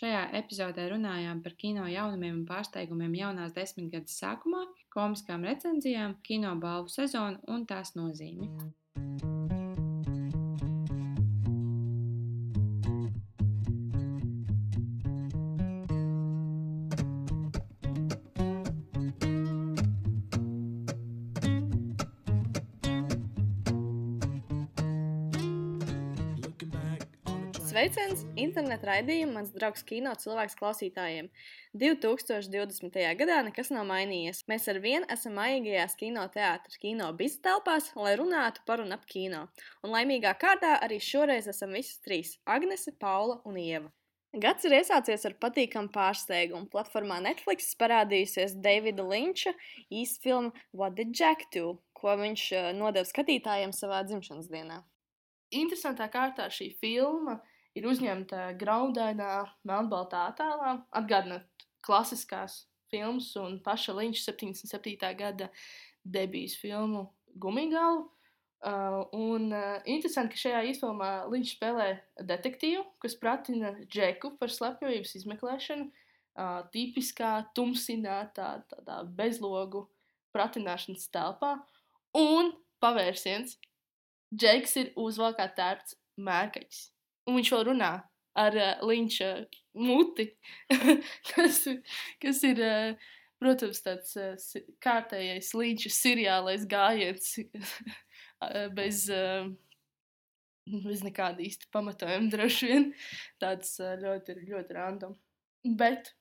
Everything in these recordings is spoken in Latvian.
Šajā epizodē runājām par kino jaunumiem un pārsteigumiem jaunās desmitgades sākumā, komiskām recenzijām, kino balvu sezonu un tās nozīmi. Sveiciens internetu raidījumam, mans draugs kino cilvēks klausītājiem. 2020. gadā nekas nav mainījies. Mēs ar vienu esam maigajās kinoteātras kino biztelpās, lai runātu par un ap kino. Un laimīgā kārtā arī šoreiz esam visi trīs - Agnese, Paula un Ieva. Gads ir iesācies ar patīkamu pārsteigumu. Platformā Netflix parādījusies Davida Linča īsfilma What Did Jack Do, ko viņš uh, nodeva skatītājiem savā dzimšanas dienā. Interesantā kārtā šī filma ir uzņemta graudainā, melnbaltā attēlā, atgādinot klasiskās filmas un paša Linča 77. gada debijas filmu Gumigalu. Uh, un uh, interesanti, ka šajā izfilmā Linčs spēlē detektīvu, kas pratina Džeku par slepkavības izmeklēšanu. Uh, tipiskā, tumsinātā, tādā bezlogu pratināšanas telpā. Un pavērsiens, Džeks ir uzvalkā tērpts mērkaķis. Un viņš vēl runā ar uh, Linča muti, kas, kas ir, uh, protams, tāds uh, kārtējais Linča seriālais gājiens bez, bez nekāda īsta pamatojuma droši vien. Tāds ļoti, ļoti random. Bet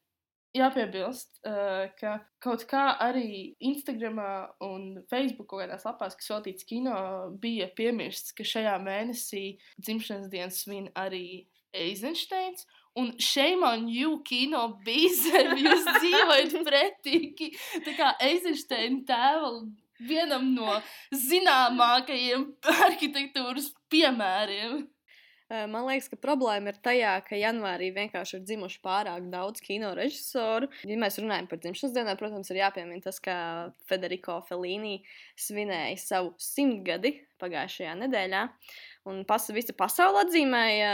jāpiebilst, uh, ka kaut kā arī Instagramā un Facebook kādās lapās, kas veltīts kino, bija piemirsts, ka šajā mēnesī dzimšanas dienas svin arī Eizensteins. Un shame on you, kino bizēm, jūs dzīvojat pretīgi. Tā kā Eizensteina tēva vienam no zināmākajiem arhitektūras piemēriem. Man liekas, ka problēma ir tajā, ka janvārī vienkārši ir dzimuši pārāk daudz kino režisoru. Ja mēs runājam par dzimšanas dienā, protams, ir jāpiemina tas, ka Federico Felīni svinēja savu simtgadi pagājušajā nedēļā. Un pas, visa pasaule atzīmēja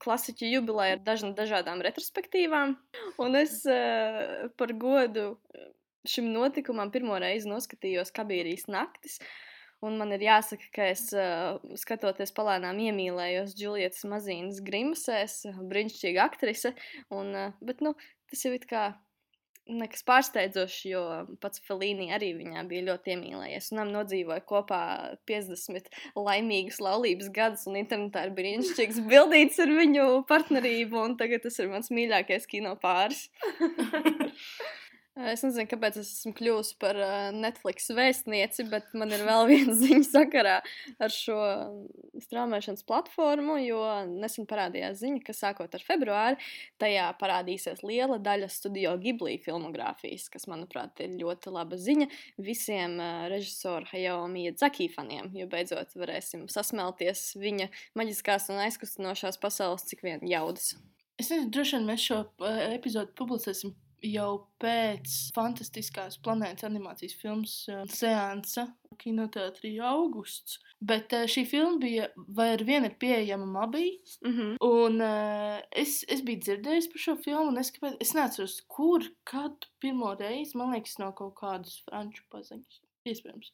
klasiķu jubileju ar dažna, dažādām retrospektīvām. Un es uh, par godu šim notikumam pirmo reizi noskatījos Kabīrijas naktis. Un man ir jāsaka, ka es uh, skatoties palēnām iemīlējos Julietas Mazīnas Grimsēs, brīnišķīga aktrise. Un, uh, bet, nu, tas jau ir kā nekas pārsteidzošs, jo pats Felīni arī viņā bija ļoti iemīlējies. Un nodzīvoja kopā 50 laimīgas laulības gadus, un internetā ir brīnišķīgs bildīts ar viņu partnerību, un tagad tas ir mans mīļākais kino pāris. Es nezinu, kāpēc es esmu kļuvusi par Netflix vēstnieci, bet man ir vēl viena ziņa sakarā ar šo strāmošanas platformu, jo nesen parādījās ziņa, ka sākot ar februāri tajā parādīsies liela daļa studio Ghibli filmogrāfijas, kas, manuprāt, ir ļoti laba ziņa visiem režisoru Hayao Miyazaki faniem, jo beidzot varēsim sasmelties viņa maģiskās un aizkustinošās pasaules, cik vien jaudas. Es nezinu, droši vien mēs šo epizodu publicēsim jau pēc fantastiskās planētas animācijas filmas uh, Seansa kinoteātrī augusts. Bet uh, šī filma bija, vai ar vienu ir pieejama mabī. Mm -hmm. Un uh, es, es biju dzirdējis par šo filmu, un es, kāpēc, es neatceros, kur, kad pirmo reizi, man liekas, no kaut kādas franču paziņas. Iespējams.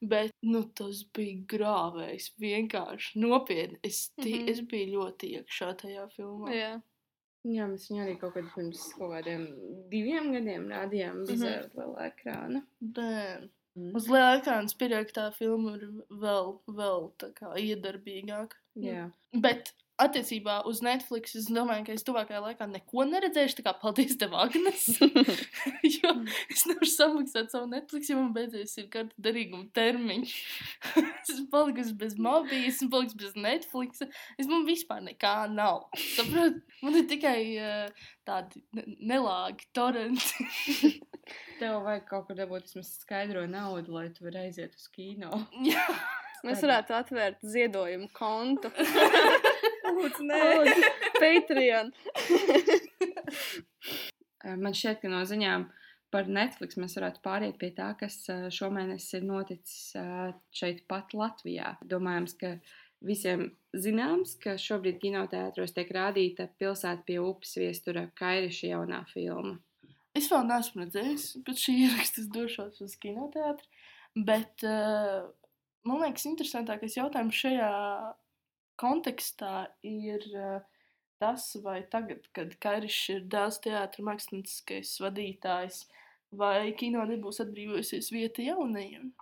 Bet nu, tas bija grāvējs. Vienkārši nopietni. Es, mm -hmm. es biju ļoti iekšā tajā filmā. Jā. Jā, mēs viņu arī kaut, pirms kaut kādiem diviem gadiem rādījām bizāru mm -hmm. lielā ekrāna. Bēn. Mm. Uz liela ekrāna spēļot, ka tā filma ir vēl, vēl tā kā iedarbīgāka. Jā. Bet attiecībā uz Netflix es domāju, ka es tuvākajā laikā neko neredzēšu. Tā kā paldies tev, Agnes. jo es nevaru samaksāt savu Netflix, jo man beidzies ir kāda derīguma termiņš. es esmu palikusi bez mobijas, esmu palikusi bez Netflix. Es man vispār nekā nav. Saprot, man ir tikai uh, tādi nelāgi torrenti. Tev vajag kaut kur dabūt vismaz skaidro naudu, lai tu varētu aiziet uz kino. Jā. Mēs varētu atvērt ziedojumu kontu. Lūdzu, nē, Patreon. Man šķiet, ka no ziņām par Netflix mēs varētu pāriet pie tā, kas šomēnes ir noticis šeit pat Latvijā. Domājams, ka visiem zināms, ka šobrīd kinoteātros tiek rādīta pilsēta pie upes viestura Kairiša jaunā filma. Es vēl neesmu redzējis, pēc šī ieraksta es došos uz kinoteātri. Bet uh, man liekas, interesantākais jautājums šajā kontekstā ir uh, tas, vai tagad, kad Kairišs ir dēls teātris, mākslinieckais vadītājs, vai kino nebūs atbrīvojusies vieta jaunajiem.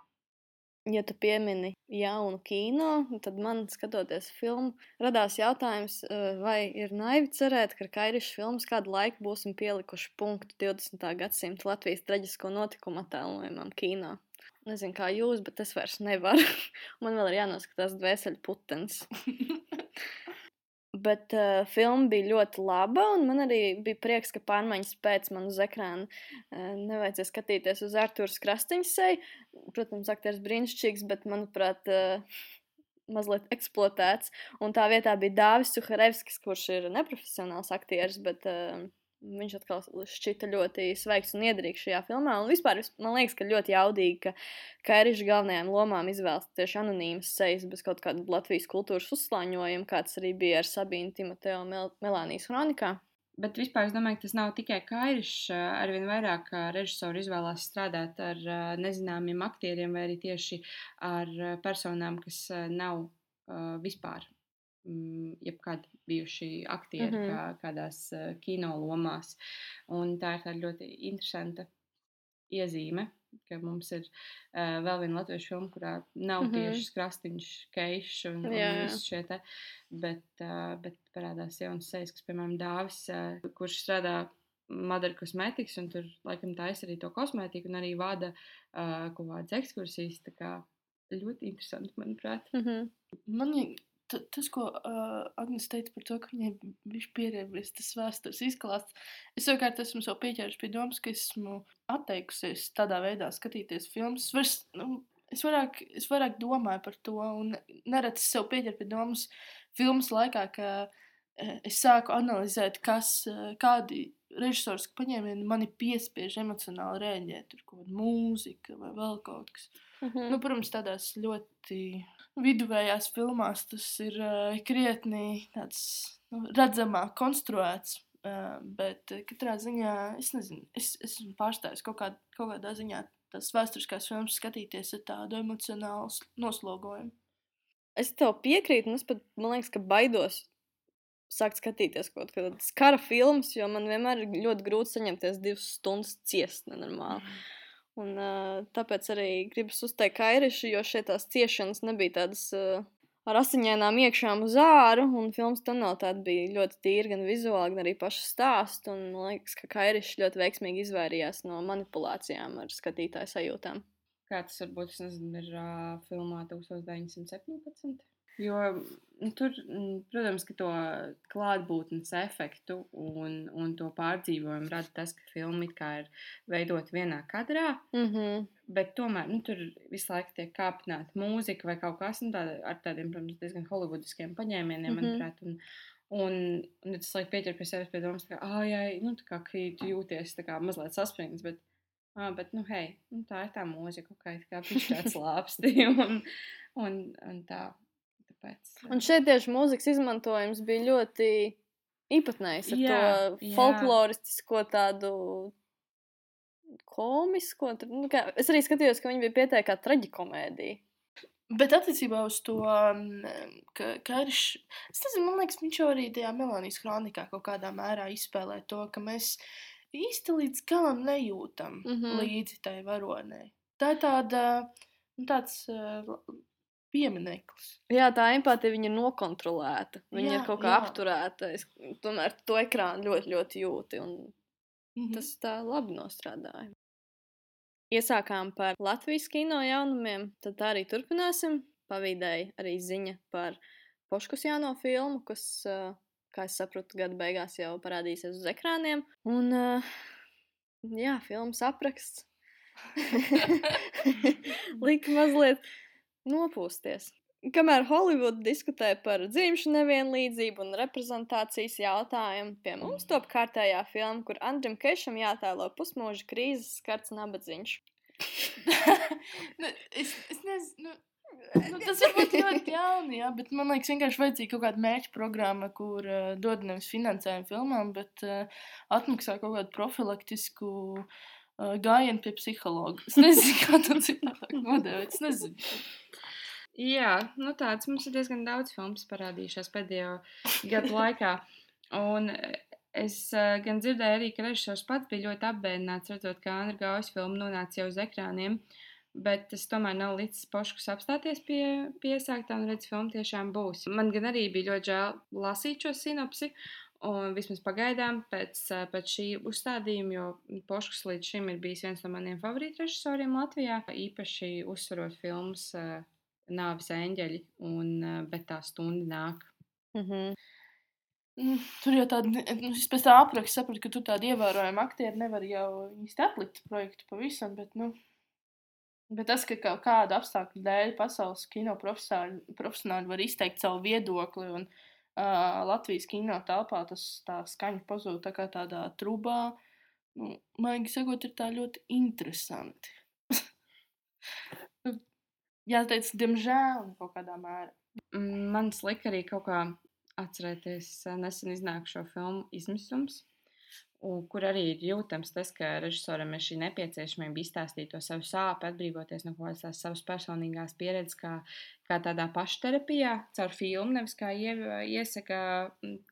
Ja tu piemini jaunu kino, tad man, skatoties filmu, radās jautājums, eh, vai ir naivi cerēt, ka ar Kairišu filmas kādu laiku būsim pielikuši punktu 20. gadsimta Latvijas traģisko notikumu attēlojumam kino. Nezinu, kā jūs, bet es vairs nevaru. man vēl ir jānoskatās dvēseli putens. Bet uh, filma bija ļoti laba, un man arī bija prieks, ka pārmaiņas pēc man uz ekrāna uh, nevajadzēja skatīties uz Arthūras Krastiņa seju. Protams, aktieris brīnišķīgs, bet, manuprāt, uh, mazliet eksploatēts. Un tā vietā bija Dāvis Suharevskis, kurš ir neprofesionāls aktieris, bet uh, Viņš atkal šķita ļoti svaigs un iedrīgs šajā filmā. Un vispār man liekas, ka ļoti jaudīgi, ka Kairiša galvenajām lomām izvēlas tieši anonīmas sejas bez kaut kāda Latvijas kultūras uzslāņojuma, kāds arī bija ar Sabīnu Timoteo Mel Melānijas kronikā. Bet vispār es domāju, ka tas nav tikai Kairišs. Arvien vairāk režisori izvēlās strādāt ar nezināmiem aktieriem vai arī tieši ar personām, kas nav vispār jebkad bijuši aktieri mm -hmm. kā, kādās uh, kino lomās. Un tā ir ļoti interesanta iezīme, ka mums ir uh, vēl viena latviešu filma, kurā nav mm -hmm. tieši krastīņš, keišs un, un viss šie te, bet, uh, bet parādās jauns sejas, kas, piemēram, Dāvis, uh, kurš strādā Madara kosmētikas, un tur laikam taisa arī to kosmētiku, un arī vada uh, kaut kādas ekskursijas. Tā kā ļoti interesanti, manuprāt. Mm -hmm. Man tas, ko uh, Agnēs teica par to, ka viņai bija pieredzējis tas vēstures izklāsts, es savukārt esmu sev pieķēries pie domas, ka esmu atteikusies tādā veidā skatīties filmas. Vairs, nu, es, vairāk, es vairāk domāju par to, un nereti sev pieķeru pie domas filmas laikā, ka es sāku analizēt, kas, kādi režisors paņēmieni mani piespiež emocionāli rēģēt, tur kaut kāda mūzika vai vēl kaut kas. Mhm. -huh. nu, protams, tādās ļoti viduvējās filmās tas ir uh, krietni tāds nu, redzamāk konstruēts. Uh, bet katrā ziņā es nezinu, es, es esmu pārstājis kaut, kā, kaut kādā ziņā tās vēsturiskās filmas skatīties ar tādu emocionālu noslogojumu. Es tev piekrītu, un es pat, man liekas, ka baidos sākt skatīties kaut kādas kara filmas, jo man vienmēr ir ļoti grūti saņemties divas stundas ciest nenormāli. Mm. Un, uh, tāpēc arī gribas uzteikt kairišu, jo šeit tās ciešanas nebija tādas uh, ar asiņainām iekšām uz āru, un filmas tonalitāte bija ļoti tīra gan vizuāli, gan arī paša stāstu. Un, man liekas, ka kairišs ļoti veiksmīgi izvairījās no manipulācijām ar skatītāju sajūtām. Kā tas varbūt, nezinu, ir uh, filmā 1917? Jo nu, tur, protams, ka to klātbūtnes efektu un, un to pārdzīvojumu rada tas, ka filma ir veidota vienā kadrā. Mm -hmm. Bet tomēr nu, tur visu laiku tiek kāpināta mūzika vai kaut kas tāds ar tādiem, protams, diezgan holivudiskiem paņēmieniem, mm -hmm. manuprāt. Un, Un, un tas laik pieķer pie sevis pie domas, ka, ah, jā, nu, tā kā tu jūties tā kā mazliet saspringts, bet, ah, bet, nu, hei, nu, tā ir tā mūzika, kā, kā pišķēts lāpsti, un, un, un tā. Tāpēc, un šeit tieši mūzikas izmantojums bija ļoti īpatnējs ar jā, to folkloristisko tādu komisko. Nu, kā, es arī skatījos, ka viņi bija pieteikti kā traģikomēdija. Bet attiecībā uz to, ka karš, es nezinu, man liekas, viņš jau arī tajā Melānijas kronikā kaut kādā mērā izspēlē to, ka mēs īsti līdz galam nejūtam mm -hmm. līdzi tai varonei. Tā ir tāda, nu, tāds piemineklis. Jā, tā empātija ir nokontrolēta. Viņa jā, ir kaut kā jā. apturēta. Es tomēr to ekrānu ļoti, ļoti jūti. Un mm -hmm. Tas tā labi nostrādāja. Iesākām par Latvijas kino jaunumiem, tad tā arī turpināsim. Pavīdēja arī ziņa par Poškus jauno filmu, kas, kā es sapratu, gada beigās jau parādīsies uz ekrāniem. Un, jā, filmas apraksts. Lika mazliet nopūsties. Kamēr Holivuda diskutē par dzimšu nevienlīdzību un reprezentācijas jautājumu, pie mums top kārtējā filma, kur Andrim Kešam jātēlo pusmūža krīzes skarts nabadzīņš. nu, es, es nezinu. Nu, Nu, tas var būt ļoti jauni, jā, bet man liekas, vienkārši vajadzīga kaut kāda mērķa programma, kur uh, dod nevis finansējumu filmām, bet uh, atmaksā kaut kādu profilaktisku uh, gājienu pie psihologa. Es nezinu, kā to citādāk nodēvēt, es nezinu. Jā, nu tāds mums ir diezgan daudz filmas parādījušās pēdējo gadu laikā. Un es uh, gan dzirdēju arī, ka režisors pats bija ļoti apbēdināts, redzot, kā Andra Gaujas filma nonāca jau uz ekrāniem. Bet es tomēr nav līdz poškus apstāties pie, pie iesāktā un redzu, filma tiešām būs. Man gan arī bija ļoti žēl lasīt šo sinopsi, un vismaz pagaidām pēc, pēc šī uzstādījuma, jo poškus līdz šim ir bijis viens no maniem favorītu režisoriem Latvijā, īpaši uzsverot filmas Nāves eņģeļi, un, bet tā stunda nāk. Mm -hmm. Mm, Tur jau tāda, nu, es pēc tā apraksta sapratu, ka tur tādi ievērojami aktieri nevar jau īsti atlikt projektu pavisam, bet, nu, bet tas, ka kaut kāda apstākļu dēļ pasaules kino profesionāļi var izteikt savu viedokli un uh, Latvijas kino telpā tas tā skaņa pazūd tā kā tādā trubā, nu, maigi sakot, ir tā ļoti interesanti. Jāteic, diemžēl, kaut kādā mērā. Mm, Man lika arī kaut kā atcerēties nesen iznākušo filmu Izmisums, un kur arī ir jūtams tas, ka režisoram ir šī nepieciešamība izstāstīt to savu sāpju, atbrīvoties no kaut kādas savas personīgās pieredzes, kā, kā tādā pašterapijā, caur filmu, nevis kā ie, iesaka,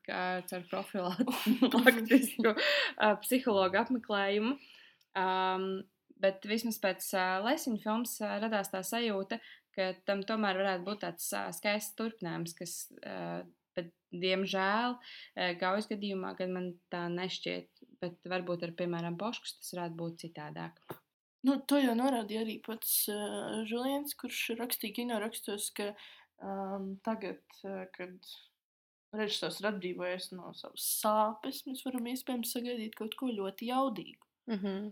kā caur profilaktisku psihologu apmeklējumu. Um, bet vismaz pēc uh, Lēsiņa filmas uh, radās tā sajūta, ka tam tomēr varētu būt tāds uh, skaists turpinājums, kas, uh, bet, diemžēl, uh, gaujas gadījumā, kad man tā nešķiet, bet varbūt ar, piemēram, poškus tas varētu būt citādāk. Nu, to jau norādīja arī pats uh, Žuliens, kurš rakstīja kino rakstos, ka um, tagad, uh, kad režisors ir atbrīvojies no savas sāpes, mēs varam iespējams sagaidīt kaut ko ļoti jaudīgu. Mm -hmm.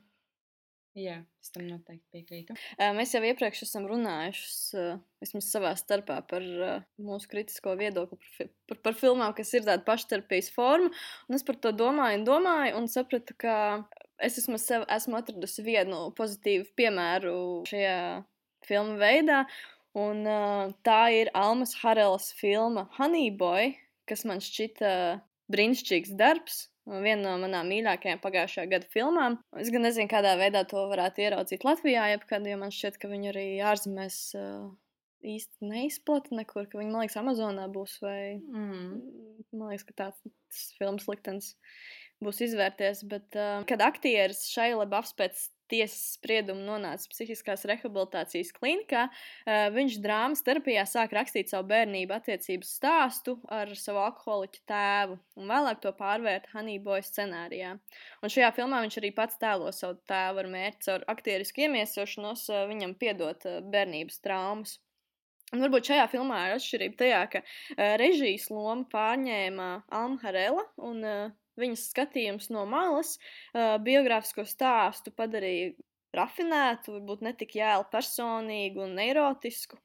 Jā, es tam noteikti piekrītu. Mēs jau iepriekš esam runājuši, vismaz savā starpā, par mūsu kritisko viedokli par, par, par filmām, kas ir tāda pašterapijas forma. Un es par to domāju, un domāju, un sapratu, ka es esmu, sev, esmu atradusi vienu pozitīvu piemēru šajā filmu veidā. Un, tā ir Almas Harelas filma Honeyboy, kas man šķita brīnišķīgs darbs. Viena no manām mīļākajām pagājušā gada filmām. Es gan nezinu, kādā veidā to varētu ieraudzīt Latvijā, jebkad, jo man šķiet, ka viņi arī ārzemēs uh, īsti neizplata nekur, viņi, man liekas, Amazonā būs vai Mm. Man liekas, ka tāds filmas liktenis būs izvērties. Bet, uh, kad aktieris šai labs pēc tiesas sprieduma nonāca psihiskās rehabilitācijas klinikā, viņš drāmas terapijā sāk rakstīt savu bērnību attiecību stāstu ar savu alkoholiķu tēvu un vēlāk to pārvērt Honeyboy scenārijā. Un šajā filmā viņš arī pats tēlo savu tēvu ar mērķi caur aktierisku iemiesošanos viņam piedot bērnības traumas. Un varbūt šajā filmā ir atšķirība tajā, ka režijas lomu pārņēma Alma Harela un uh, viņas skatījums no malas uh, biogrāfisko stāstu padarīja rafinētu, varbūt ne tik jēlu personīgu un eirotisku.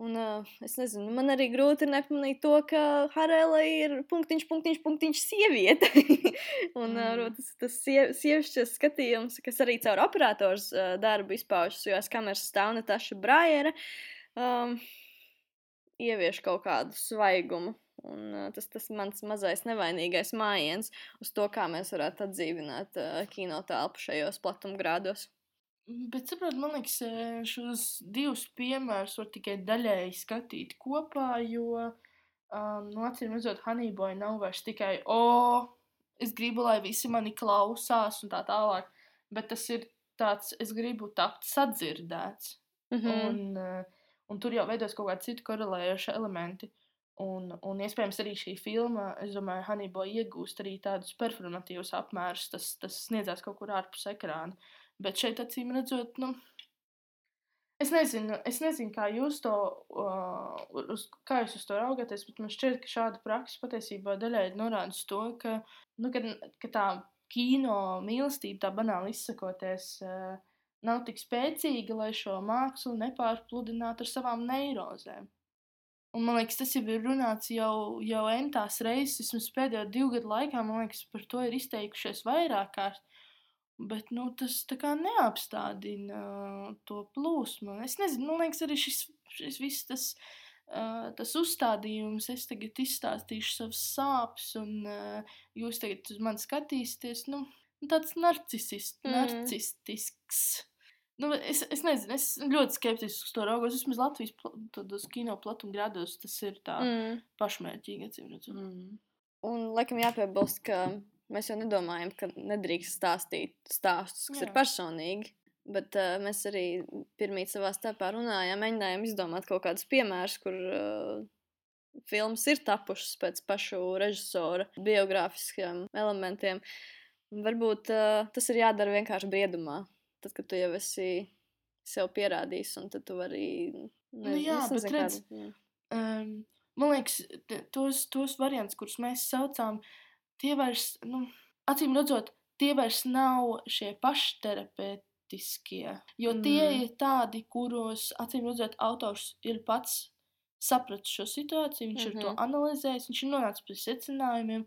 Un, uh, es nezinu, man arī grūti nepamanīt to, ka Harela ir punktiņš, punktiņš, punktiņš sieviete. un uh, Mm. varbūt tas, tas sie- sievišķis skatījums, kas arī caur operators uh, darbu izpaužas, jo aiz kameras stāv Nataša Brajere, um, ievieš kaut kādu svaigumu. Un, tas tas mans mazais nevainīgais mājiens uz to, kā mēs varētu atdzīvināt uh, kino telpu šajos platumgrādos. Bet, saprotiet, man liekas, šos divus piemērus var tikai daļēji skatīt kopā, jo, um, no acīm redzot, Honeyboy nav vairs tikai, o, es gribu, lai visi mani klausās un tā tālāk, bet tas ir tāds, es gribu tapt sadzirdēts. Mm -hmm. Un, un tur jau veidojas kaut kādi citi korelējoši elementi. Un, un iespējams arī šī filma, es domāju, Hannibal iegūst arī tādus performatīvus apmērus. Tas, tas sniedzās kaut kur ārpus ekrāna. Bet šeit, acīm redzot, nu, es nezinu, es nezinu kā jūs to, uh, uz, kā jūs uz to raugāties, bet man šķiet, ka šāda praksa patiesībā daļai norāda uz to, ka, nu, ka, ka tā kino mīlestība, tā banāli izsakoties, uh, nav tik spēcīga, lai šo mākslu nepārpludinātu ar savām neirozēm. Un, man liekas, tas jau ir runāts jau, jau entās reizes, vismaz pēdējo divu gadu laikā, man liekas, par to ir izteikušies vairāk kārt. Bet nu, tas neapstādina uh, to plūsmu. Es nezinu, man liekas, arī šis, šis viss tas, uh, tas uzstādījums, es tagad izstāstīšu savas sāpes, un uh, jūs tagad uz mani skatīsieties. Nu, tāds narcisist, Mm. narcistisks. Nu, es, es nezinu, es ļoti skeptiski uz to raugos. Vismaz Latvijas tādos kino platumgrādos tas ir tā mm. Pašmērķīgi. acīm redzot. Mm. Un, laikam, jāpiebilst, ka mēs jau nedomājam, ka nedrīkst stāstīt stāstus, kas Jā. ir personīgi. Bet uh, mēs arī pirmie savā starpā runājām, mēģinājām izdomāt kaut kādus piemērus, kur uh, filmas ir tapušas pēc pašu režisora biogrāfiskiem elementiem. Varbūt uh, tas ir jādara vienkārši briedumā. Tad, kad tu jau esi sev pierādījis, un tad tu vari. Nu jā, bet redz, um, man liekas, tos, tos variantus, kurus mēs saucām, tie vairs, nu, acīm redzot, tie vairs nav šie pašterapeitiskie. Jo tie Mm. ir tādi, kuros, acīm redzot, autors ir pats sapratis šo situāciju, viņš mm -hmm. ir to Mhm. analizējis, viņš ir nonācis pie secinājumiem.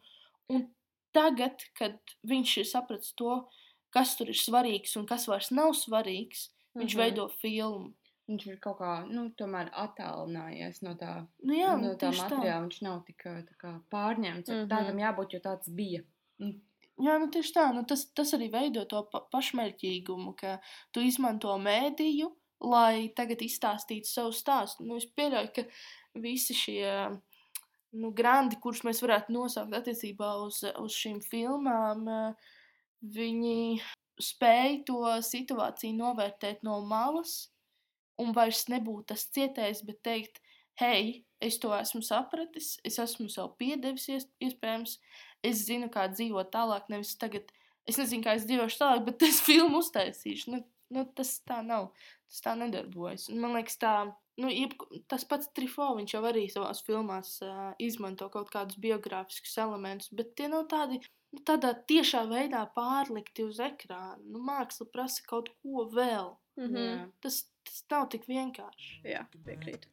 Un tagad, kad viņš ir sapratis to, kas tur ir svarīgs un kas vairs nav svarīgs, viņš Mhm. veido filmu. Viņš ir kaut kā, nu, attālinājies no tā, Nu, jā, no tā tieši tā. materiāla. Viņš nav tik kā pārņemts. Mm. -hmm. Tādam jābūt, jo tāds bija. Mm. Jā, nu tieši tā. Nu, tas, tas arī veido to pa pašmērķīgumu, ka tu izmanto mēdīju, lai tagad izstāstītu savu stāstu. Nu, es pieļauju, ka visi šie nu, grandi, kurus mēs varētu nosaukt attiecībā uz, uz šīm filmām, eh, viņi spēj to situāciju novērtēt no malas un vairs nebūt tas cietējs, bet teikt, hei, es to esmu sapratis, es esmu sev piedevis, ies- iespējams, es zinu, kā dzīvot tālāk, nevis tagad, es nezinu, kā es dzīvošu tālāk, bet es filmu uztaisīšu. Nu, nu, tas tā nav, tas tā nedarbojas. Un man liekas, tā, nu, jeb, tas pats Trifo, viņš jau arī savās filmās uh, izmanto kaut kādus biogrāfiskus elementus, bet tie nav tādi, nu, tādā tiešā veidā pārlikti uz ekrāna. Nu, māksla prasa kaut ko vēl. Mhm. Jā. Tas, tas nav tik vienkārši. Jā, piekrītu.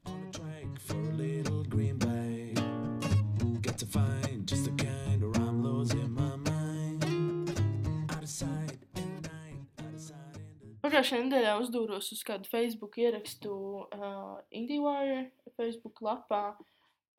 Pagājušajā nedēļā uzdūros uz kādu Facebook ierakstu uh, IndieWire Facebook lapā,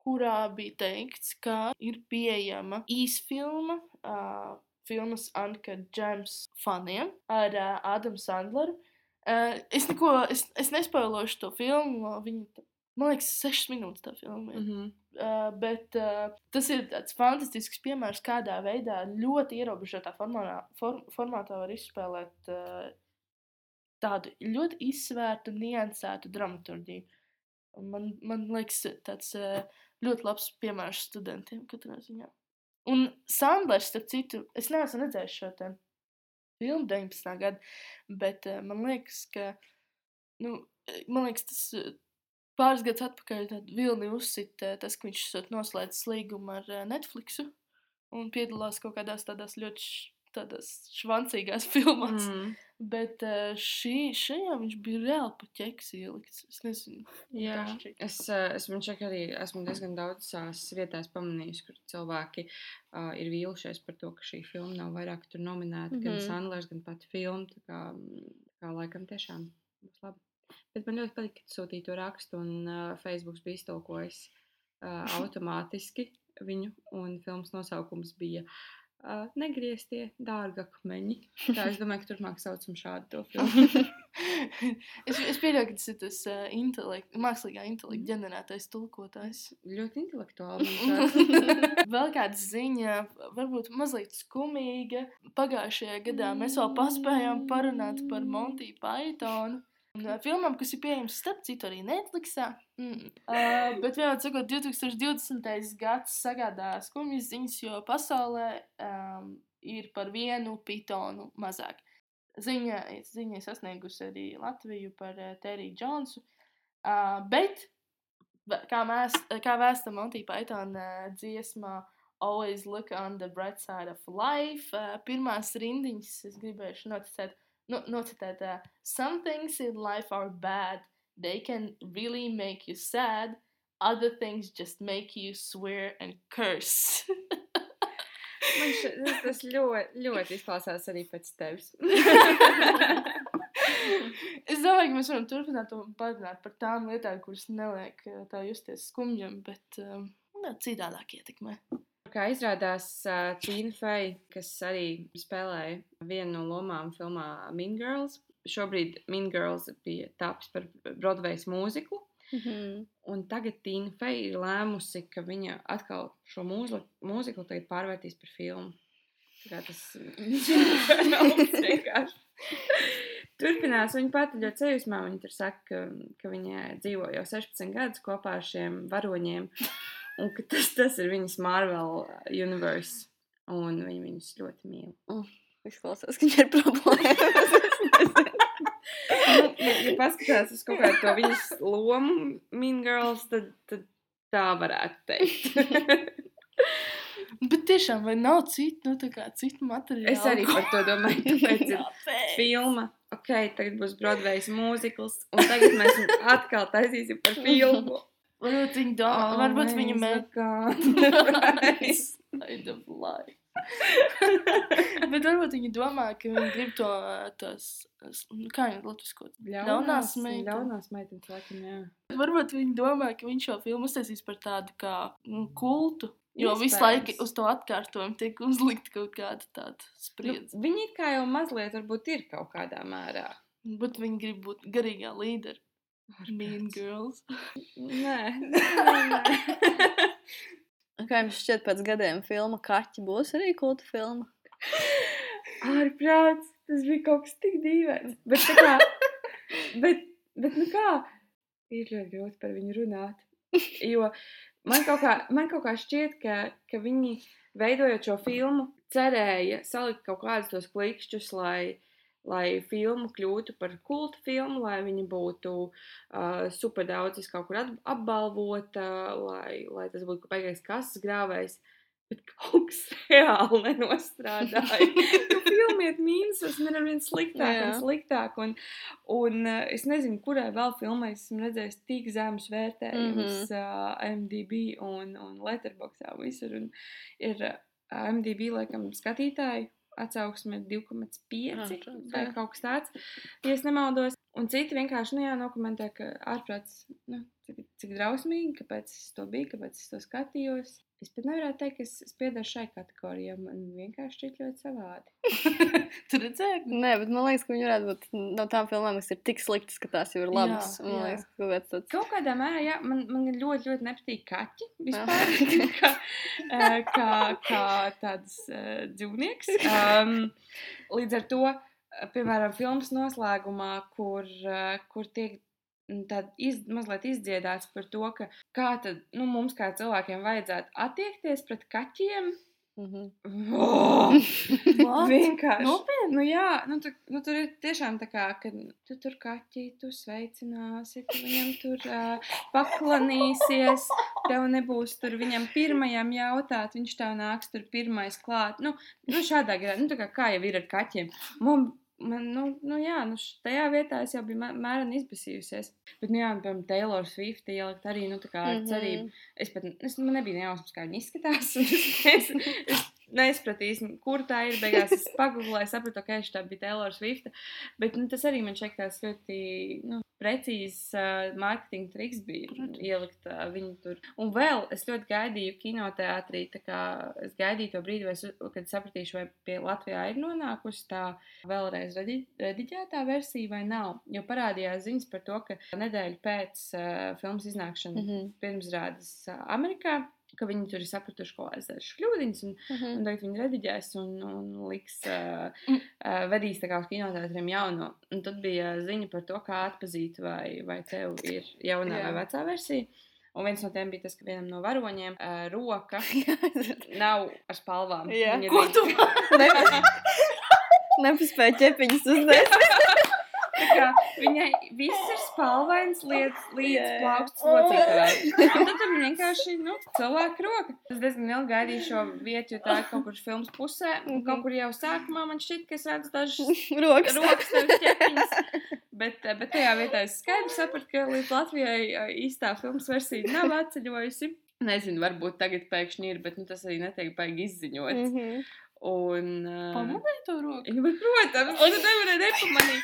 kurā bija teikts, ka ir pieejama īsfilma, uh, filmas Anka Džems faniem ar uh, Ādamu Sandleru. Uh, es neko, es, es nespoilošu to filmu, viņa, man liekas, sešas minūtes tā filma. ir. Mm -hmm. Uh, bet uh, tas ir tāds fantastisks piemērs, kādā veidā ļoti ierobežotā formātā, form, formātā var izspēlēt uh, tādu ļoti izsvērtu, niansētu dramaturgiju. Man, man liekas, tāds uh, ļoti labs piemērs studentiem katrā ziņā. Un Sandlers, starp citu, es neesmu redzējis šo te filmu 19. gadu, bet uh, man liekas, ka, nu, eh, man liekas, tas pāris gadus atpakaļ tādu vilni uzsita tas, ka viņš esot noslēdzis līgumu ar Netflixu un piedalās kaut kādās tādās ļoti tādās švancīgās filmās. Mm. Bet uh, šī, šajā viņš bija reāli pa ķeks ielikts. Es nezinu, Jā, es, ā, es man ka arī esmu diezgan daudzās vietās pamanījis, kur cilvēki uh, ir vīlušies par to, ka šī filma nav vairāk tur nominēta. Mm -hmm. Gan Mhm. Sandlers, gan pati filma. Tā kā, mm, kā laikam tiešām būs labi. Bet man ļoti patīk, ka tu sūtīji to rakstu, un uh, Facebook bija iztolkojis uh, automātiski viņu, un filmas nosaukums bija uh, Negrieztie dārgakmeņi. Tā es domāju, ka turpmāk saucam šādu filmu. es, es pieļauju, ka tas ir tas uh, intelekt, mākslīgā intelekta ģenerētais tulkotājs. ļoti intelektuāli. Vēl kāda ziņa, varbūt mazliet skumīga. Pagājušajā gadā mēs vēl paspējām parunāt par Monty Pythonu. Un, ā, Filmām, kas ir pieejamas starp citu arī Netflixā. Mm. Uh, bet vienmēr sakot, 2020. gads sagādā skumjas ziņas, jo pasaulē um, ir par vienu pitonu mazāk. Ziņa, ziņa sasniegusi arī Latviju par uh, Teriju Džonsu. Uh, bet kā, mēs, kā vēsta Monty Python uh, dziesmā Always look on the bright side of life. Uh, pirmās rindiņas es gribēju nocitēt, nu, nocitēt uh, Some things in life are bad. They can really make you sad. Other things just make you swear and curse. Man š, tas, tas ļoti, ļoti izklausās arī pēc tevis. Es domāju, ka mēs varam turpināt un parunāt par tām lietām, kuras neliek eh, tā justies skumjam, bet um, nu, citādāk ietekmē. Kā izrādās, Tīna Feja, kas arī spēlēja vienu no lomām filmā Mean Girls, šobrīd Mean Girls bija tapis par Broadway's mūziklu. Mhm. Un tagad Tīna Feja ir lēmusi, ka viņa atkal šo mūzli- mūziklu tagad pārvērtīs par filmu. Tā kā tas vienkārši. Turpinās viņa pati ļoti sajūsmā. Viņa tur saka, ka, ka viņa dzīvo jau 16 gadus kopā ar šiem varoņiem. Un tas, tas ir viņas Marvel universe. Un viņa viņus ļoti mīl. Izklausās, ka viņai ir problēmas. Nu, ja, ja paskatās uz kaut kādu to viņas lomu, Mean Girls, tad, tad tā varētu teikt. Bet tiešām, vai nav citu, nu, tā kā citu materiālu? es arī par to domāju. Tāpēc ir filma. Ok, tagad būs Broadway's mūzikls, un tagad mēs atkal taisīsim par filmu. Varbūt viņa domā, oh, varbūt viņa mēģina. Side of life. Bet varbūt viņi domā, ka viņi grib to, nu, kā viņi latvisko. Ļaunās meitenes. Ļaunās meitenes, laikam, jā. Varbūt viņi domā, ka viņš šo filmu uztaisīs par tādu kā nu, kultu. Jo visu laiku uz to atkārtojumu tiek uzlikta kaut kāda tāda Nu, spriedze. viņi it kā jau mazliet varbūt ir kaut kādā mērā. Nu, Bet viņi grib būt garīgā līderi. Mean girls. Nē, nē. Kā jums šķiet, pēc gadiem filma Kaķi būs arī kulta filma? Ārprāts, tas bija kaut kas tik dīvains. Bet, kā, bet, bet nu kā, ir ļoti grūti par viņu runāt. Jo man kaut kā, man kaut kā šķiet, ka, ka viņi, veidojot šo filmu, cerēja salikt kaut kādus tos klikšķus, lai, lai filma kļūtu par kultu filmu, lai viņa būtu uh, super daudz kaut kur apbalvota, lai, lai tas būtu baigais kases grāvējs. Bet kaut kas reāli nenostrādāja. Tu filmiet mīnusus, un ir ar vien sliktāk Jā. un sliktāk. Un, un es nezinu, kurai vēl filmai esmu redzējis tik zemes vērtējumus mm. -hmm. uh, MDB un, un Letterboxdā visur. Un ir uh, MDB, laikam, skatītāju atsauksme ir 2,5 Ārprāts, vai kaut kas tāds, ja es nemaldos. Un citi vienkārši, nu jā, nokomentē, ka ārprāts, nu, cik, cik drausmīgi, kāpēc es to biju, kāpēc es to skatījos. Es pat nevarētu teikt, ka es, es piedaru šai kategorijai. Man vienkārši šķiet ļoti savādi. Tur redzēji? Nē, bet man liekas, ka viņi varētu būt no tām filmām, kas ir tik sliktas, ka tās jau ir labas. Jā, Man jā. liekas, ka kaut tāds. Kaut kādā mērā, jā, man, man ļoti, ļoti nepatīk kaķi vispār. Kā, kā, kā tāds uh, dzīvnieks. Um, līdz ar to, piemēram, filmas noslēgumā, kur, uh, kur tiek mm, tād iz, mazliet izdziedāts par to, ka kā tad, nu, mums kā cilvēkiem vajadzētu attiekties pret kaķiem. Mhm. Oh, What? vienkārši. Nopietni? Nu, jā, nu, tu, nu, tur ir tiešām tā kā, ka tu tur kaķītu sveicināsi, tu viņam tur uh, paklanīsies, tev nebūs tur viņam pirmajam jautāt, viņš tev nāks tur pirmais klāt. Nu, nu šādā garā, nu, tā kā, kā jau ir ar kaķiem. Man, man, nu, nu, jā, nu, tajā vietā es jau biju mē- mēreni izbasījusies. Bet, nu, jā, piemēram, Taylor Swift ielikt arī, nu, tā kā ar Mhm. cerību. Es pat, es, man nebija nejausmas, kā viņa izskatās. Es, es, es neizpratīju, kur tā ir. Beigās es pagūlēju, sapratu, ka tā bija Taylor Swift. Bet nu, tas arī man šķiet, ļoti nu, precīzs uh, mārketinga triks bija Protams. ielikt uh, viņu tur. Un vēl es ļoti gaidīju kinoteātrī, tā kā es gaidīju to brīdi, es, kad sapratīšu, vai pie Latvijā ir nonākusi tā vēlreiz redi, rediģētā versija vai nav. Jo parādījās ziņas par to, ka nedēļu pēc uh, filmas iznākšanas Mhm. pirmsrādes ā, Amerikā, ka viņi tur ir sapratuši kādas dažas kļūdiņas, un, Mhm. un tagad viņi rediģēs un, un liks, uh, Mm. uh, vedīs tā kā uz kinoteātriem jauno. Un tad bija ziņa par to, kā atpazīt, vai, vai tev ir jaunā Jā. vai vecā versija. Un viens no tiem bija tas, ka vienam no varoņiem uh, roka nav ar spalvām. Jā. Ko tu Nepaspēja ķepiņas uzdēt. Viņai viss ir spalvains Jā. plaukts locītavai. Un tad tur vienkārši, nu, cilvēka roka. Es diezgan ilgi gaidīju šo vietu, jo tā ir kaut kur filmas pusē. Un Mhm. kaut kur jau sākumā man šķiet, ka es redzu dažas Rokas. rokas ķepiņas. Bet, bet tajā vietā es skaidri sapratu, ka līdz Latvijai īstā filmas versija nav atceļojusi. Nezinu, varbūt tagad pēkšņi ir, bet nu, tas arī netiek baigi izziņots. Mm -hmm. Un, uh, Pamanīju to roku. Jā, bet, protams, un tu nevari nepamanīt.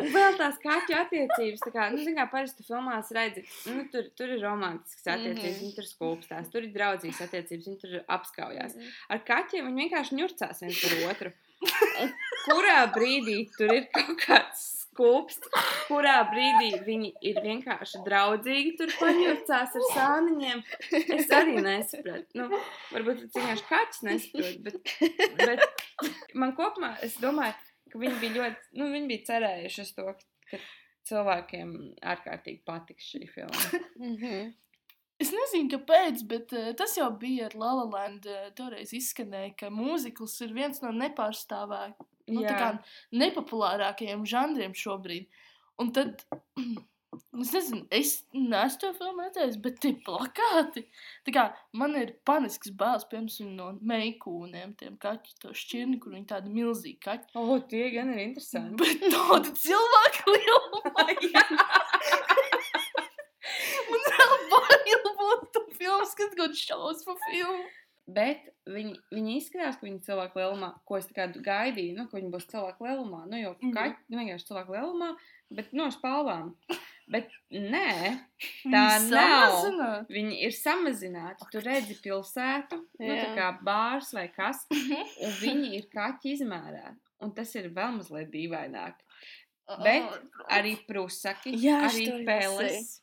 Un vēl tās kaķu attiecības, tā kā, nu, zin kā, parasti filmās redzi, nu, tur, tur ir romantiskas attiecības, Mhm. viņi tur skūpstās, tur ir draudzīgas attiecības, viņi tur apskaujās. Ar kaķiem viņi vienkārši ņurcās viens par otru. Un kurā brīdī tur ir kaut kāds skūpsts, kurā brīdī viņi ir vienkārši draudzīgi tur paņurcās ar sāniņiem. Es arī nesapratu. Nu, varbūt tas vienkārši kaķis nesaprot, bet, bet man kopumā, es domāju, ka viņi bija ļoti, nu, viņi bija cerējuši uz to, ka cilvēkiem ārkārtīgi patiks šī filma. Mm -hmm. Es nezinu, kāpēc, bet uh, tas jau bija ar La La Land. Uh, toreiz izskanēja, ka mūzikls ir viens no nepārstāvētākajiem, nu, tā kā nepopulārākajiem žanriem šobrīd. Un tad, es nezinu, es neesmu to filmu redzējis, bet tie plakāti. Tā kā man ir panisks bāls, piemēram, no meikūniem, tiem kaķu, to šķirni, kur viņi tādi milzīgi kaķi. O, oh, tie gan ir interesanti. Bet tāda cilvēka lieluma. Man vēl bail būt tu filmu, skat kaut šausmu filmu. Bet viņi, viņi izskatās, ka viņi ir cilvēku lielumā, ko es gaidīju, nu, ka viņi būs cilvēku lielumā. Nu, jau Mhm. kaķi, nu, vienkārši cilvēku lielumā, bet no spalvām. Bet nē, Tā Viņi nav. viņi ir samazināti. Tu redzi pilsētu, nu, tā Jā. kā bārs vai kas, Mhm. un viņi ir kaķi izmērā. Un tas ir vēl mazliet dīvaināk. Bet arī prusaki, Jā, arī peles.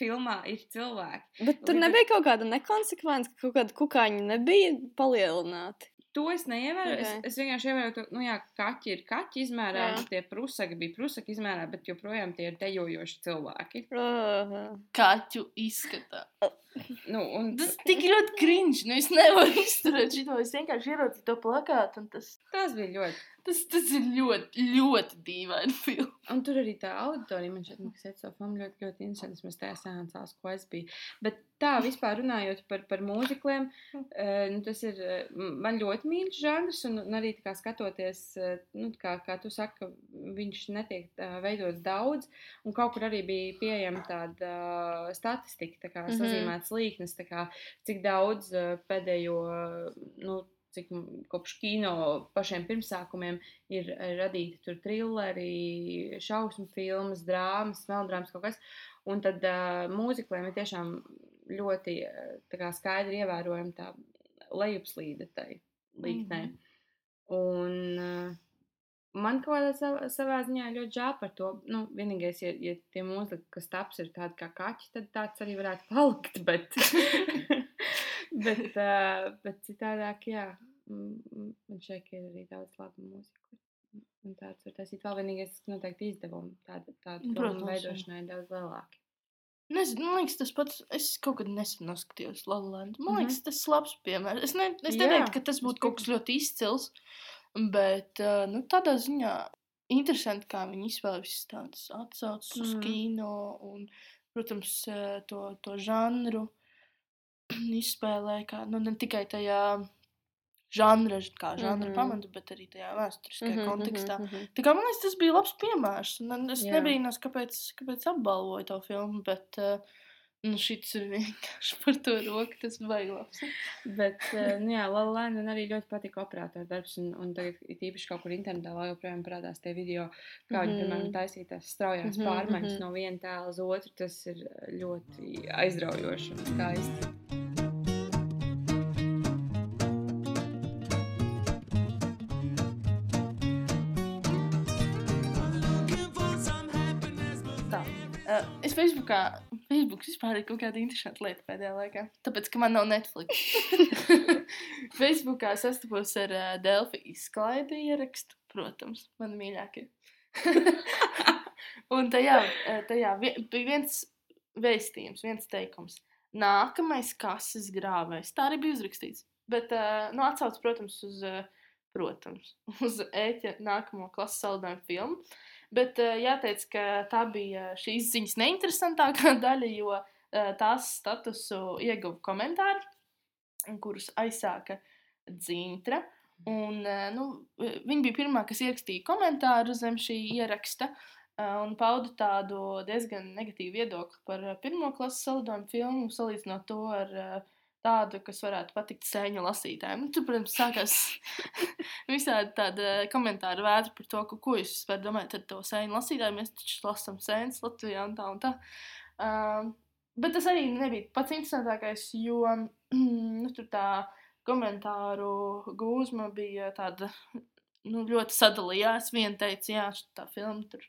Filmā ir cilvēki. Bet tur Līdz nebija kaut kāda nekonsekvence, ka kaut kāda kukaiņa nebija palielināta. To es neievēroju. Okay. Ok. Es, es vienkārši ievēroju, ka, nu, jā, kaķi ir kaķi izmērā, Jā. un tie prusaki bija prusaki izmērā, bet joprojām tie ir dejojoši cilvēki. Uh, Kaķu izskatā. Nu, un Tas tik ļoti cringe. Nu, es nevaru izturēt šo. Es vienkārši ieraudzīju to plakātu, un tas, tas bija ļoti. Tas, tas ir ļoti, ļoti dīvaini filma. Un tur arī tā auditorija, man šķiet, kas ir to filmu ļoti, ļoti interesants. Mēs tajā sēncās, ko es biju. Bet tā, vispār runājot par, par mūzikliem, eh, nu, tas ir eh, man ļoti mīļš žanrs, un, un arī kā skatoties, eh, nu, kā, kā tu saki, viņš netiek veidots daudz, un kaut kur arī bija pieejama tāda statistika, tā kā Mhm. sazīmēts līknes, kā cik daudz pēdējo, nu, cik kopš kino pašiem pirmsākumiem ir eh, radīti tur trilleri, šausmu filmas, drāmas, melodramas kaut kas. Un tad uh, mūzikliem ir tiešām ļoti eh, kā skaidri ievērojama tā lejupslīde tai līknē. Mhm. Un uh, man kaut kādā savā, savā ziņā ļoti žēl par to. Nu, vienīgais, ja, ja tie mūzika, kas taps, ir tādi kā kaķi, tad tāds arī varētu palikt. Bet, bet, uh, bet citādāk, jā, mm, mm, man šeit ir arī daudz labu mūziku. Un tāds var taisīt vēl vienīgais, kas noteikti izdevumi tāda, tāda Protams, veidošanai daudz lielāki. Nezinu, man liekas, tas pats. Es kaut kad nesen noskatījos Latvijas Man Mhm. liekas, tas ir labs piemērs. Es, ne, es neteiktu, ka tas būtu kaut kas ļoti izcils, bet uh, nu, tādā ziņā interesanti, kā viņi izvēlējās tādas atsauces uz Mhm. kino un, protams, eh, to, to žanru izspēlē, kā nu, ne tikai tajā žanra, kā žanra Mhm. pamatu, bet arī tajā vēsturiskajā mhm, kontekstā. mhm, mhm. Tā kā man liekas, tas bija labs piemērs. un Es Jā. nebrīnos, kāpēc, kāpēc apbalvoju to filmu, bet uh, nu, šis ir vienkārši par to roku. Tas bija labs. Bet, eh, nu jā, Lalēna man arī ļoti patīk operātora darbs, un, un tagad īpaši kaut kur internetā vēl joprojām parādās tie video, kā viņi, piemēram, Mhm. taisīja tās straujās Mhm, pārmaiņas mhm. no viena tēla uz otru. Tas ir ļoti aizraujoši un skaisti. Facebookā, Facebook vispār ir kaut kāda interesanta lieta pēdējā laikā. Tāpēc, ka man nav Netflix. Facebookā sastapos ar uh, Delfi izklaidi ierakstu, protams, man mīļākie. Un tajā, tajā bija viens vēstījums, viens teikums. Nākamais kases grāvējs. Tā arī bija uzrakstīts. Bet, uh, nu, atsauc, protams, uz, uh, protams, uz ēķa nākamo klases saldējumu filmu. Bet uh, jāteic, ka tā bija šīs ziņas neinteresantākā daļa, jo uh, tās statusu ieguva komentāri, kurus aizsāka Dzintra. Un, uh, nu, viņa bija pirmā, kas ierakstīja komentāru zem šī ieraksta. un pauda tādu diezgan negatīvu viedokli par pirmo klases salidojumu filmu, salīdzinot to ar uh, tādu, kas varētu patikt sēņu lasītājiem. Nu, tur, protams, sākās visādi tādi komentāri vētri par to, ka, ko jūs vispār domājat ar to sēņu lasītāju. Mēs taču lasām sēnes Latvijā un tā un tā. Uh, bet tas arī nebija pats interesantākais, jo nu, tur tā komentāru gūzma bija tāda nu, ļoti sadalījās. Viena teica, jā, tā filma tur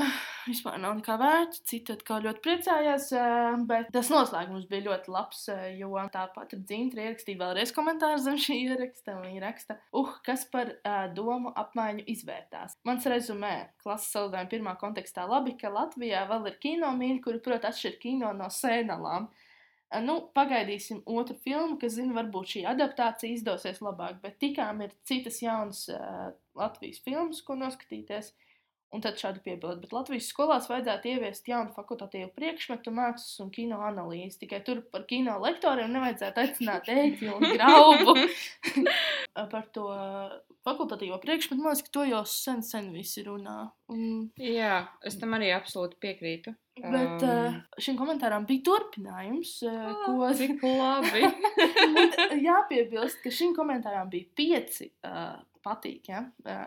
vispār nav nekā vērta. Cita atkal ļoti priecājās, bet tas noslēgums bija ļoti labs, jo tāpat Dzintra ierakstīja vēlreiz komentāru zem šī ieraksta. Viņa raksta, uh, kas par uh, domu apmaiņu izvērtās. Mans rezumē, klases salidājuma pirmā kontekstā labi, ka Latvijā vēl ir kino mīļi, kuri prot atšķirt kino no sēnalām. Uh, Nu, pagaidīsim otru filmu, kas zina, varbūt šī adaptācija izdosies labāk, bet tikām ir citas jaunas uh, Latvijas filmas, ko noskatīties. Un tad šādi piebilst, bet Latvijas skolās vajadzētu ieviest jaunu fakultatīvu priekšmetu, mākslas un kino analīzi. Tikai tur par kino lektoriem nevajadzētu aicināt ēķi un graubu. par to fakultatīvo priekšmetu, man liekas, ka to jau sen, sen visi runā. Un, Jā, es tam arī absolūti piekrītu. bet Um, šim komentāram bija turpinājums, uh, ko Cik labi! Un jāpiebilst, ka šim komentāram bija pieci uh, patīk. Ja?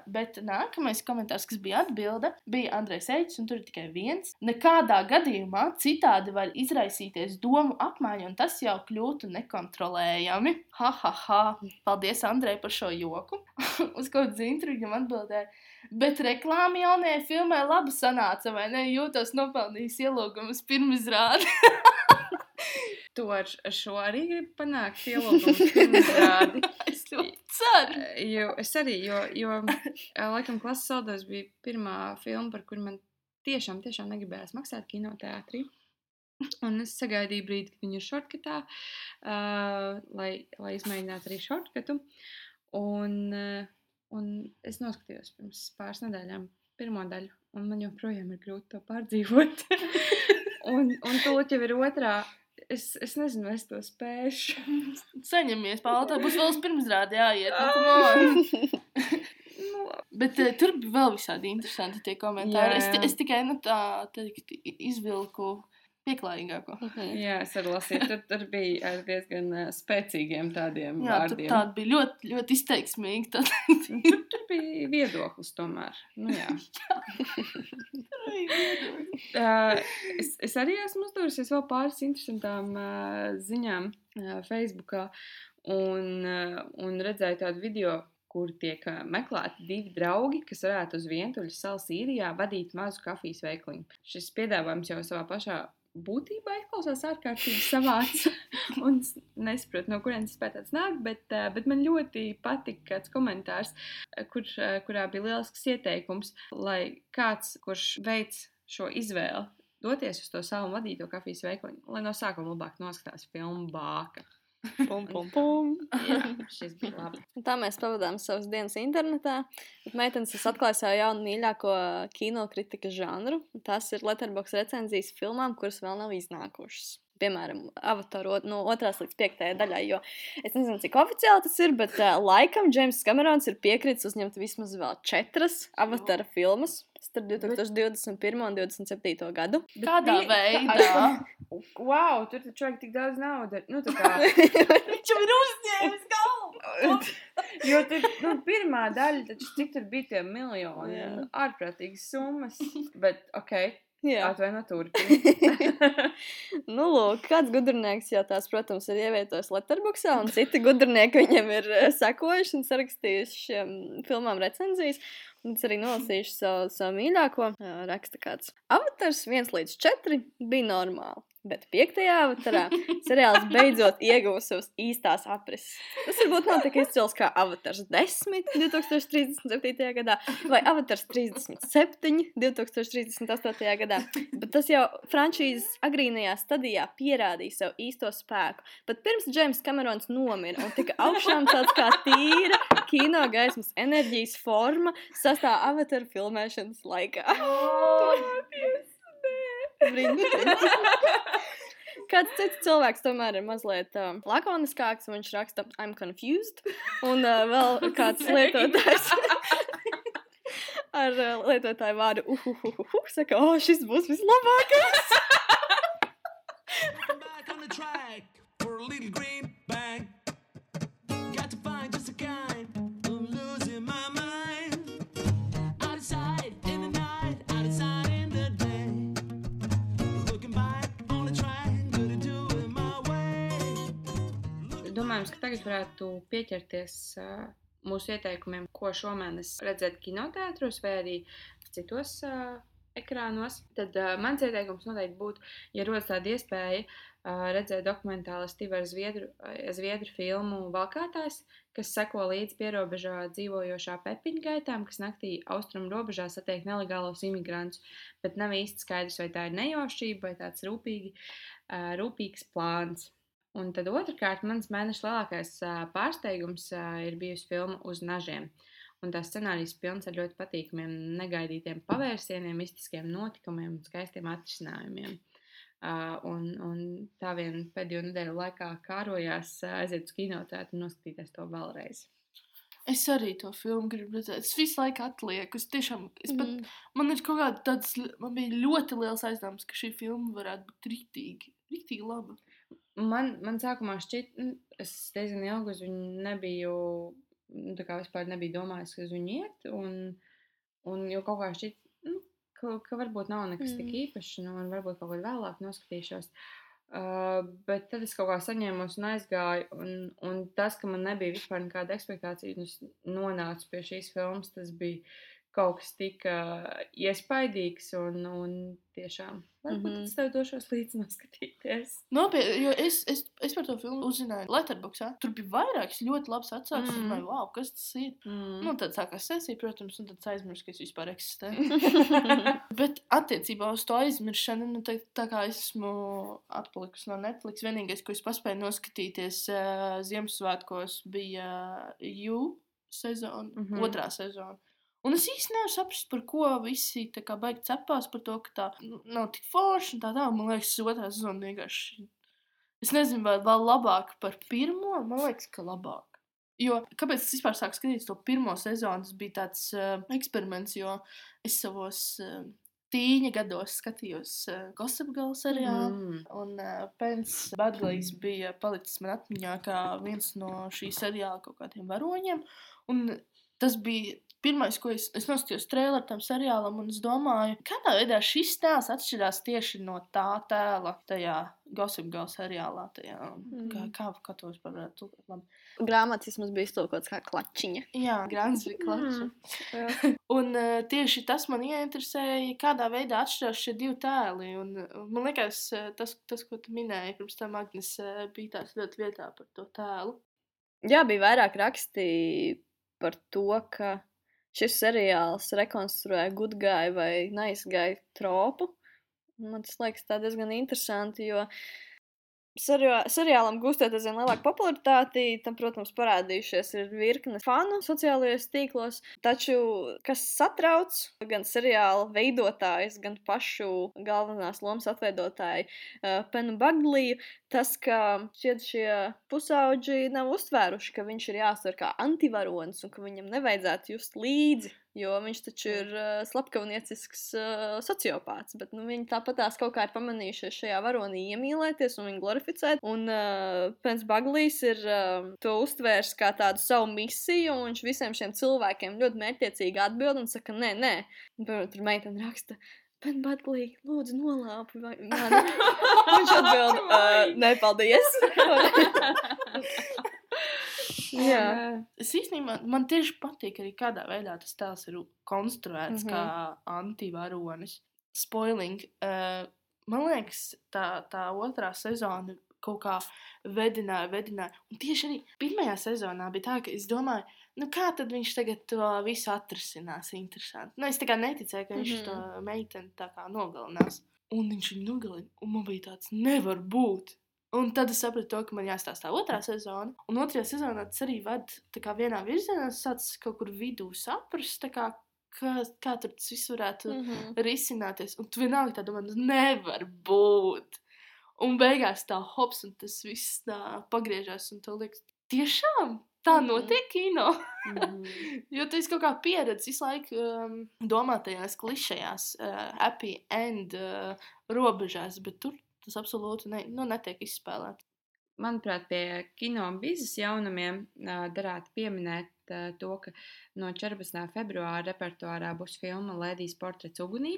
Bet nākamais komentārs, kas bija atbilde, bija Andrejs Eits, un tur ir tikai viens. Nekādā gadījumā citādi var izraisīties domu apmaiņa, un tas jau kļūtu nekontrolējami. Ha, ha, ha! Paldies, Andrej, par šo joku. Uz ko Zintrigam atbildēja. Bet reklāma jaunajai filmai labi sanāca, vai ne? Jūtos nopelnījis ielūgumus pirmizrādi. Tu ar, ar šo arī gribi panākt ielūgumu pirmizrādi. es ļoti ceru. Jo es arī, jo, jo laikam klases saldās bija pirmā filma, par kuru man tiešām, tiešām negribējās maksāt kinoteātrī. Un es sagaidīju brīdi, kad viņi ir šortkatā, uh, lai, lai izmēģinātu arī šortkatu. Un, uh, un es noskatījos pirms pāris nedēļām pirmo daļu, un man joprojām ir grūti to pārdzīvot. un, un tūlīt jau ir otrā. Es, es nezinu, es to spēšu. Saņemies, Pāvils. Būs vēl pirmsrādi jāiet. Nu, on. nu, Bet uh, tur bija vēl visādi interesanti tie komentāri. Jā, Es, jā. es tikai nu, tā teikt, izvilku pieklājīgāko. Jā, es arī lasīju. Tur, tur bija ar diezgan uh, spēcīgiem tādiem Jā, vārdiem. tāda bija ļoti, ļoti izteiksmīga. Tad... Tur, tur bija viedoklis tomēr. Nu, jā. uh, es, es arī esmu uzdevusies vēl pāris interesantām uh, ziņām uh, Facebookā un, uh, un redzēju tādu video. Kur tiek meklēti divi draugi, kas varētu uz vientuļas salas īrijā vadīt mazu kafijas veikaliņu. Šis piedāvājums jau savā pašā būtībā izklausās ārkārtīgi savāds. un es nesaprotu, no kurienes tas tāds nāk, bet, uh, bet man ļoti patika kāds komentārs, uh, kur, uh, kurā bija lielisks ieteikums, lai kāds, kurš veids šo izvēli, doties uz to savu vadīto kafijas veikaliņu, lai no sākuma labāk noskatās filmu Bāka. Pum, pum, pum. Jā, šis bija labi. Un Tā mēs pavadām savas dienas internetā. Bet meitenes es atklāju savu jaunu mīļāko kino kritikas žanru. Tas ir Letterboxd recenzijas filmām, kuras vēl nav iznākušas. Piemēram, Avatar no 2 līdz 5 daļai. Jo es nezinu, cik oficiāli tas ir, bet uh, laikam Džeims Kamerons ir piekritis uzņemt vismaz vēl četras Avatara filmas starp 2021 un 2027 gadu. Kādā bija- veidā? Wow, tur taču vajag tik daudz naudas. Nu, jau ir uzņēmis galvu! jo tur nu, pirmā daļa, taču cik tur bija tie miljoni, Jā. un ārprātīgas summas. Bet, ok, Jā. atvaino turpini. Nu, lūk, kāds gudrnieks jau tās, protams, ir ievietojis Latvijā, un citi gudrnieki viņam ir eh, sekojuši un sarakstījuši šiem filmām recenzijas. Un es arī nolasīšu savu, savu mīļāko eh, raksta kāds. Avatars 1 līdz 4 bija normāli. Bet piektajā avatarā seriāls beidzot ieguva savas īstās aprises. Tas varbūt nav tik izcils kā Avatars 10, 2037. gadā, vai Avatars 37, 2038. gadā. Bet tas jau frančīzes agrīnajā stadijā pierādīja savu īsto spēku. Pat pirms Džeims Kamerons nomira un tika augšām celts kā tīra kino gaismas enerģijas forma sastāv avataru filmēšanas laikā. Brīnišķīgi. Kāds cits cilvēks tomēr ir mazliet uh, lakoniskāks, un viņš raksta, I'm confused. Un uh, vēl kāds lietotājs ar uh, lietotāju vārdu uhuhuhu. Saka, o, šis būs vislabākais. Tagad varētu pieķerties uh, mūsu ieteikumiem, ko šomēnes redzēt kinoteātros vai arī citos uh, ekrānos. Tad uh, mans ieteikums noteikti būtu, ja rodas tāda iespēja uh, redzēt dokumentālu Stīvera Zviedru, Zviedru filmu Valkātājs, kas seko līdzi pierobežā dzīvojošā pepiņu gaitām, kas naktī austrumu robežā satiek nelegālos imigrantus, bet nav īsti skaidrs, vai tā ir nejaušība vai tāds rūpīgi, uh, rūpīgs plāns. Un tad otrkārt, mans mēneša lielākais pārsteigums ir bijusi filma Uz nažiem. Un tā scenārijas pilns ar ļoti patīkamiem, negaidītiem pavērsieniem, mistiskiem notikumiem un skaistiem atrisinājumiem. Uh, un, un tā vien pēdējo nedēļu laikā kārojās aiziet uz kinotēātru un noskatīties to vēlreiz. Es arī to filmu gribu redzēt. Es visu laiku atlieku. Es tiešām, es pat, Mm. man ir kaut kāda tāds, man bija ļoti liels aizdoms, ka šī filma varētu būt rītīgi, rītīgi laba. Man, man sākumā šķiet, nu, es diezgan ilgi uz viņu nebiju, nu, tā kā vispār nebiju domājis, ka uz viņu iet. Un, un jau kaut kā šķiet, nu, ka, ka varbūt nav nekas mm. tik īpašs, nu, un varbūt kaut kad vēlāk noskatīšos. Uh, bet tad es kaut kā saņēmos un aizgāju, un, un tas, ka man nebija vispār nekāda ekspektācija, un es nonācu pie šīs filmas, tas bija kaut kas tik uh, iespaidīgs, un, un tiešām, varbūt mm Mhm. -hmm. es tev došos līdzi noskatīties. Nopietni, jo es, es, es par to filmu uzzināju Letterboxā. Tur bija vairākas ļoti labas atsauces. Mm. Es Mm. domāju, wow, kas tas ir? Mm. Nu, tad sākās sesija, protams, un tad aizmirsu, ka es vispār eksistēju. Bet attiecībā uz to aizmiršanu, nu, tā, tā kā esmu atpalikusi no Netflix, vienīgais, ko es paspēju noskatīties uh, Ziemassvētkos, bija uh, Jū sezona, mm Mhm. -hmm. otrā sezona. Un es īsti nevaru saprast, par ko visi tā kā baigi cepās par to, ka tā nu, nav tik forša un tā tā. Man liekas, otrā sezona vienkārši. Es nezinu, vai vēl labāk par pirmo. Man liekas, ka labāk. Jo, kāpēc es vispār sāku skatīties to pirmo sezonu? Tas bija tāds uh, eksperiments, jo es savos uh, tīņa gados skatījos uh, Gossip Girl seriālu. Mm. Un uh, Pence Badlīs bija palicis man atmiņā kā viens no šī seriāla kaut kādiem varoņiem. Un tas bija pirmais, ko es, es noskatījos traileru tam seriālam, un es domāju, kādā veidā šis tēls atšķirās tieši no tā tēla tajā Gossip Girl seriālā. Tajā, mm. kā, kā, kā to vispār varētu tulkot? Labi. Grāmatas vismaz bija iztulkots kā klačiņa. Jā, grāmatas bija klača. Jā. Un uh, tieši tas man ieinteresēja, kādā veidā atšķirās šie divi tēli. Un, man liekas, uh, tas, tas, ko tu minēji pirms tam, Agnes, uh, bija tās ļoti vietā par to tēlu. Jā, bija vairāk raksti par to, ka šis seriāls rekonstruē gudgāju vai naizgāju tropu. Man tas liekas diezgan interesanti, jo seriā- seriālam gūstot aizvien lielāku popularitāti, tam, protams, parādījušies ir virkne fanu sociālajos tīklos. Taču, kas satrauc gan seriāla veidotājus, gan pašu galvenās lomas atveidotāju uh, Penu Bagliju, tas, ka šie, šie pusauģi nav uztvēruši, ka viņš ir jāsver kā antivaronis un ka viņam nevajadzētu just līdzi. Jo viņš taču ir uh, slepkavniecisks uh, sociopāts, bet nu, viņi tāpat tās kaut kā ir pamanījušies šajā varonī iemīlēties un viņu glorificēt. Un uh, Pence Baglīs ir uh, to uztvērs kā tādu savu misiju, un viņš visiem šiem cilvēkiem ļoti mērķiecīgi atbild un saka, nē, nē. Un, piemēram, tur meitene raksta. Pēc Baglī, lūdzu, nolāpi mani. Viņš atbild, uh, nē, paldies. Jā. Es īstenībā man tieši patīk arī kādā veidā tas tēls ir konstruēts mm. -hmm. kā antivaronis. Spoiling. Uh, man liekas, tā, tā otrā sezona kaut kā vedināja, vedināja. Un tieši arī pirmajā sezonā bija tā, ka es domāju, nu kā tad viņš tagad to visu atrisinās. Interesanti. Nu, es tā kā neticēju, ka viņš mm. -hmm. to meiteni tā kā nogalinās. Un viņš viņu nogalina. Un man bija tāds, nevar būt. Un tad es sapratu, to, ka man jāstāsta otrā sezona. Un otrajā sezonā tas arī kā vienā virzienā, sācis kaut kur vidū saprast, kā, kā, kā tur tas viss varētu mm. Mhm. risināties. Un tu vienalga tā domā, nu nevar būt. Un beigās tā hops, un tas viss tā pagriežās, un tev liekas, tiešām tā Mhm. notiek kino. Mhm. Jo tu esi kaut kā pieredzējis visu laiku um, domātajās klišejās, uh, happy end uh, robežās, bet tur tas absolūti ne, nu, netiek izspēlēts. Manuprāt, pie kino bizes jaunumiem ā, derētu pieminēt ā, to, ka no 14. februāra repertuārā būs filma Lēdijas portrets ugunī,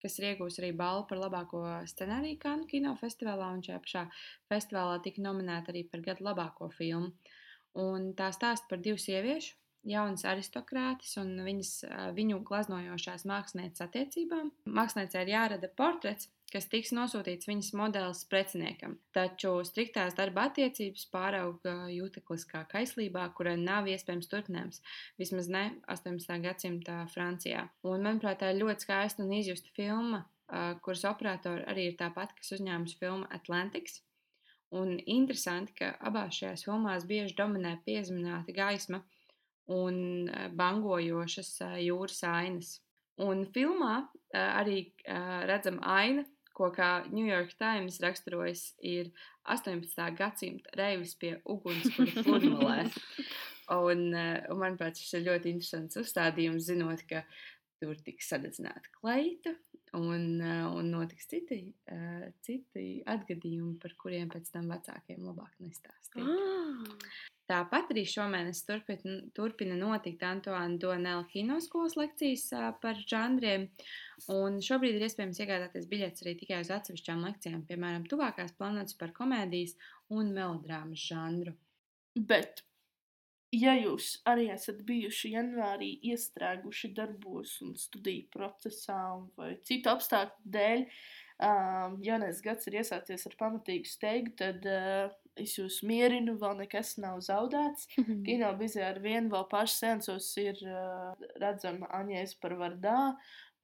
kas ir iegūs arī balvu par labāko scenāriju Kanu kinofestivālā, un šajā pašā festivālā tika nominēta arī par gadu labāko filmu. Un tā stāsta par divu sieviešu, jaunas aristokrātes un viņas, viņu glaznojošās mākslinieces attiecībām. Māksliniecei ir jārada portrets, kas tiks nosūtīts viņas modelis preciniekam. Taču striktās darba attiecības pārauga jūtekliskā kaislībā, kurai nav iespējams turpinājums, vismaz ne 18. gadsimta Francijā. Un, manuprāt, tā ir ļoti skaista un izjusta filma, kuras operatori arī ir tāpat, kas uzņēmusi filmu Atlantics. Un interesanti, ka abās šajās filmās bieži dominē piezemināta gaisma un ā, bangojošas ā, jūras ainas. Un filmā ā, arī redzama aina, ko kā New York Times raksturojas, ir 18. gadsimta reivis pie uguns, kura pludmalē. Un, un, manuprāt, šis ir ļoti interesants uzstādījums, zinot, ka tur tiks sadedzināta kleita un, ā, un notiks citi, ā, citi atgadījumi, par kuriem pēc tam vecākiem labāk nestāstīt. Ah. Tāpat arī šomēnes turpina, turpina notikt Antoine Donela kinoskolas lekcijas ā, par žanriem. Un šobrīd ir iespējams iegādāties biļetes arī tikai uz atsevišķām lekcijām, piemēram, tuvākās plānotas par komēdijas un melodrāmas žanru. Bet, ja jūs arī esat bijuši janvārī iestrēguši darbos un studiju procesā un vai citu apstākļu dēļ, um, jaunais gads ir iesācies ar pamatīgu steigu, tad uh, es jūs mierinu, vēl nekas nav zaudēts. Kino bizē ar vienu vēl pašu sensos ir uh, redzama Aņēs par vardā,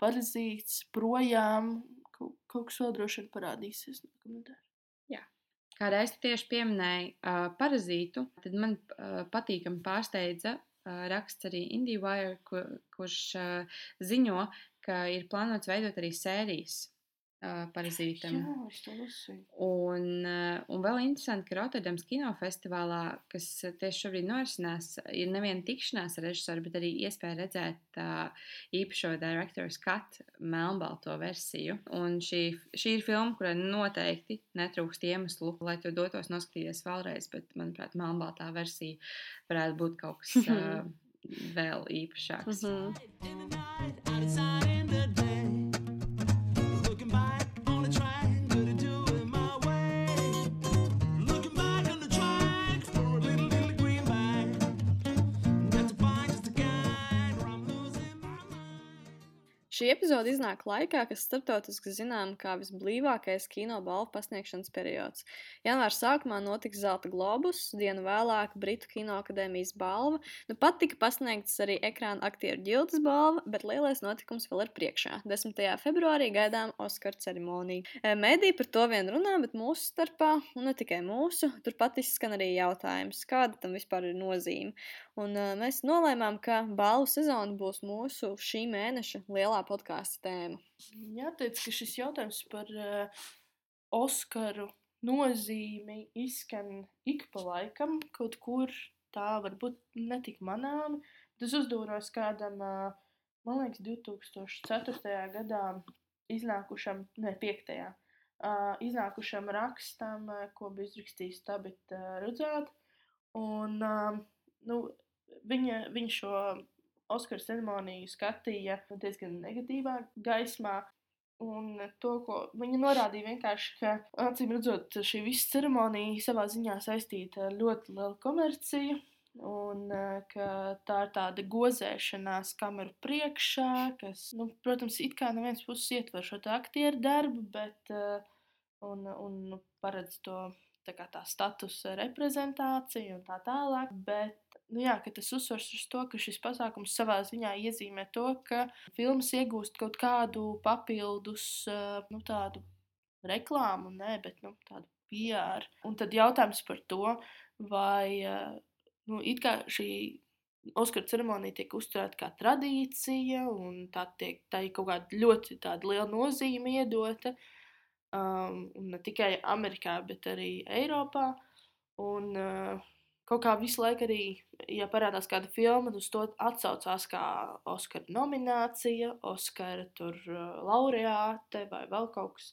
parazīts, projām, kaut, kaut kas vēl droši vien parādīsies nākamnedēļ. Kā reiz tu tieši pieminēji uh, parazītu, tad man patīkami pārsteidza raksts arī IndieWire, kur, kurš ziņo, ka ir plānots veidot arī sērijas parazītam. Jā, es to lasīju. Un, uh, un vēl interesanti, ka Rotterdams kinofestivālā, kas tieši šobrīd norisinās, ir neviena tikšanās ar režisoru, bet arī iespēja redzēt uh, īpašo director's cut melnbalto versiju. Un šī, šī ir filma, kurai noteikti netrūkst iemeslu, lai to dotos noskatīties vēlreiz, bet, manuprāt, melnbaltā versija varētu būt kaut kas uh, vēl īpašāks. Mhm. In Šī epizode iznāk laikā, kas starptautiski zinām kā visblīvākais kino balvu pasniegšanas periods. Janvāra sākumā notiks Zelta globus, dienu vēlāk Britu kinoakadēmijas balva. Nu pat tika pasniegts arī ekrāna aktieru ģildes balva, bet lielais notikums vēl ir priekšā. 10. februārī gaidām Oskara ceremoniju. E, Mēdī par to vien runā, bet mūsu starpā, un ne tikai mūsu, turpat izskan arī jautājums, kāda tam vispār ir nozīme. Un uh, mēs nolēmām, ka balvu sezona būs mūsu šī mēneša lielā podkāstu tēma. Jāteic, ka šis jautājums par uh, Oskaru nozīmi izskan ik pa laikam, kaut kur tā varbūt netik manāmi. Bet Es uzdūros kādam, uh, man liekas, 2004. gadā iznākušam, ne 5. Uh, iznākušam rakstam, uh, ko bija izrakstījis Tabita uh, Rudzāta. Un, uh, nu, viņa, viņa šo Oskara ceremoniju skatīja diezgan negatīvā gaismā. Un to, ko viņa norādīja, vienkārši, ka, acīm redzot, šī visa ceremonija savā ziņā saistīta ar ļoti lielu komerciju. Un ka tā ir tāda gozēšanās kameru priekšā, kas, nu, protams, it kā no vienas puses ietver šo aktieru darbu, bet un, un nu, paredz to tā tā statusa reprezentāciju un tā tālāk. Bet nu jā, ka tas uzsvars uz to, ka šis pasākums savā ziņā iezīmē to, ka filmas iegūst kaut kādu papildus, eh, nu, tādu reklāmu, nē, bet nu, tādu PR. Un tad jautājums par to, vai eh, nu, it kā šī Oskara ceremonija tiek uzturēta kā tradīcija, un tā, tiek, tā ir kaut kāda ļoti liela nozīme iedota. Um, ne tikai Amerikā, bet arī Eiropā. Un, uh, kaut kā visu laiku arī, ja parādās kāda filma, uz to atsaucās kā Oskara nominācija, Oskara tur uh, laureāte vai vēl kaut kas.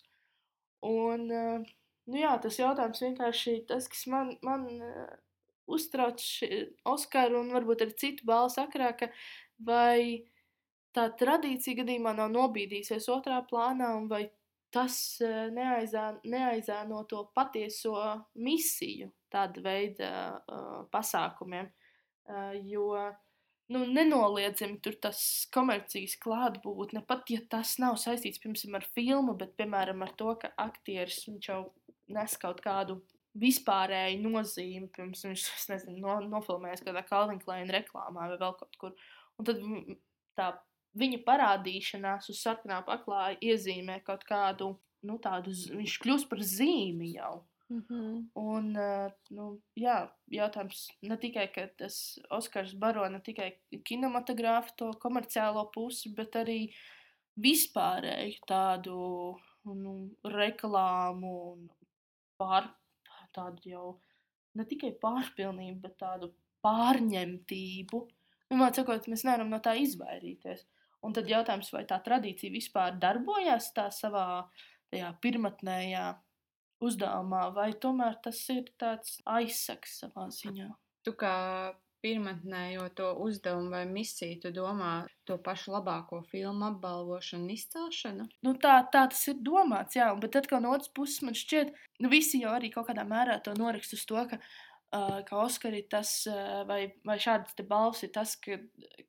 Un, uh, nu jā, tas jautājums vienkārši tas, kas man, man uh, uztrauc Oskaru un varbūt arī citu balvu sakarā, ka vai tā tradīcija gadījumā nav nobīdījusies otrā plānā, un vai tas neaizēno to patieso misiju tāda veida uh, pasākumiem. Uh, jo nu, nenoliedzami tur tas komercijas klātbūtne, pat ja tas nav saistīts piemēram ar filmu, bet piemēram ar to, ka aktieris jau nes kaut kādu vispārēju nozīmi, pirms viņš nezinu, no, nofilmējas kādā Calvin Klein reklāmā vai vēl kaut kur. Un tad tā viņa parādīšanās uz sarkanā paklāja iezīmē kaut kādu, nu, tādu, viņš kļūst par zīmi jau. Mhm. Un, uh, nu, jā, jautājums ne tikai, ka tas Oskars baro ne tikai kinematogrāfu to komerciālo pusi, bet arī vispārēju tādu nu, reklāmu un pār, tādu jau ne tikai pārpilnību, bet tādu pārņemtību. Vienmēr sakot, mēs nevaram no tā izvairīties. Un tad jautājums, vai tā tradīcija vispār darbojās tā savā tajā pirmotnējā uzdevumā, vai tomēr tas ir tāds aizsaks savā ziņā. Tu kā pirmotnējo to uzdevumu vai misiju, tu domā to pašu labāko filmu apbalvošanu, un izcelšanu? Nu, tā, tā tas ir domāts, jā, bet tad, no otras puses, man šķiet, nu, visi jau arī kaut kādā mērā to norakst uz to, ka, ka Oskari tas, uh, vai, vai šāds te balss ir tas, ka,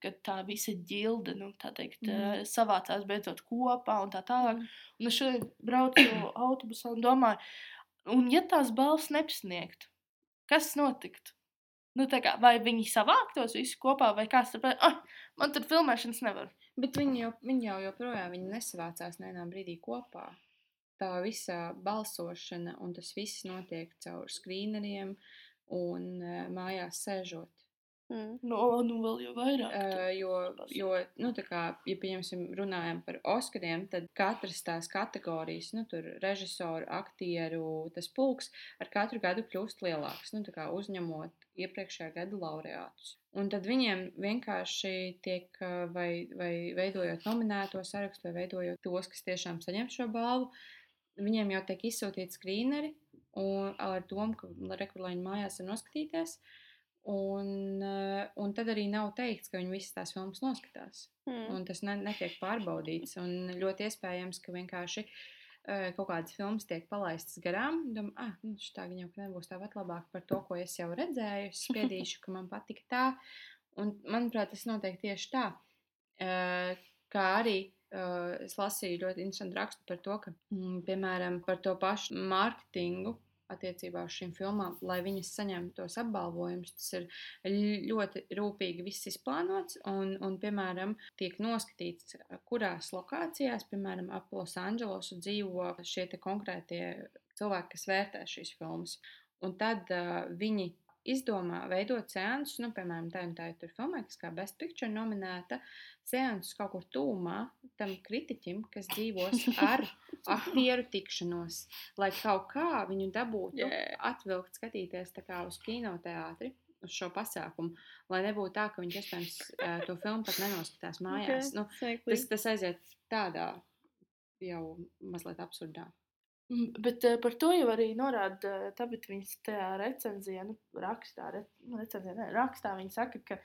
ka tā visa ģilde, nu, tā teikt, mm. uh, savācās beidzot kopā un tā tālāk. Un es šodien braucu autobusā un domāju, un ja tās balss nepasniegtu, kas notiktu? Nu, kā, vai viņi savāktos visi kopā, vai kāds tur pateikt, ah, man tur filmēšanas nevar. Bet viņi jau, viņi jau joprojām viņi nesavācās nevienā brīdī kopā. Tā visa balsošana un tas viss notiek caur skrīneriem un uh, mājās sēžot. Mm. No, nu, vēl jau vairāk. Uh, jo, jo, nu, tā kā, ja pieņemsim, runājam par Oskariem, tad katras tās kategorijas, nu, tur režisoru, aktieru, tas pulks ar katru gadu kļūst lielāks, nu, tā kā uzņemot iepriekšējā gada laureātus. Un tad viņiem vienkārši tiek, uh, vai, vai veidojot nominēto sarakstu, vai veidojot tos, kas tiešām saņem šo balvu, viņiem jau tiek izsūtīti skrīneri un ar domu, ka rekurlaiņu mājās var noskatīties. Un, eh, un tad arī nav teikts, ka viņi visas tās filmas noskatās. Mm. Un tas ne, netiek pārbaudīts. Un ļoti iespējams, ka vienkārši uh, kaut kādas filmas tiek palaistas garām. Domāju, ah, nu, tā jau nebūs tāpat labāk par to, ko es jau redzēju. Es spiedīšu, ka man patika tā. Un, manuprāt, tas notiek tieši tā. Uh, kā arī es lasīju ļoti interesantu rakstu par to, ka, mm, piemēram, par to pašu mārketingu attiecībā uz šīm filmām, lai viņas saņemtu tos apbalvojumus. Tas ir ļoti rūpīgi viss izplānots, un, un piemēram, tiek noskatīts, kurās lokācijās, piemēram, ap Losandželosu dzīvo šie konkrētie cilvēki, kas vērtē šīs filmas. Un tad uh, viņi izdomā veidot seansus, nu, piemēram, tā un tā ir tur filmē, kas kā Best Picture nominēta, seansus kaut kur tūmā tam kritiķim, kas dzīvos ar aktieru tikšanos, lai kaut kā viņu dabūtu Yeah. atvilkt skatīties tā kā uz kinoteātri. Uz šo pasākumu, lai nebūtu tā, ka viņš iespējams eh, to filmu pat nenoskatās mājās. Okay. Nu, tas, tas aiziet tādā jau mazliet absurdā. Mm, Bet uh, par to jau arī norāda tāpēc viņas tajā recenzijā, nu, rakstā, re, nu, recenzijā, ne, rakstā viņa saka, ka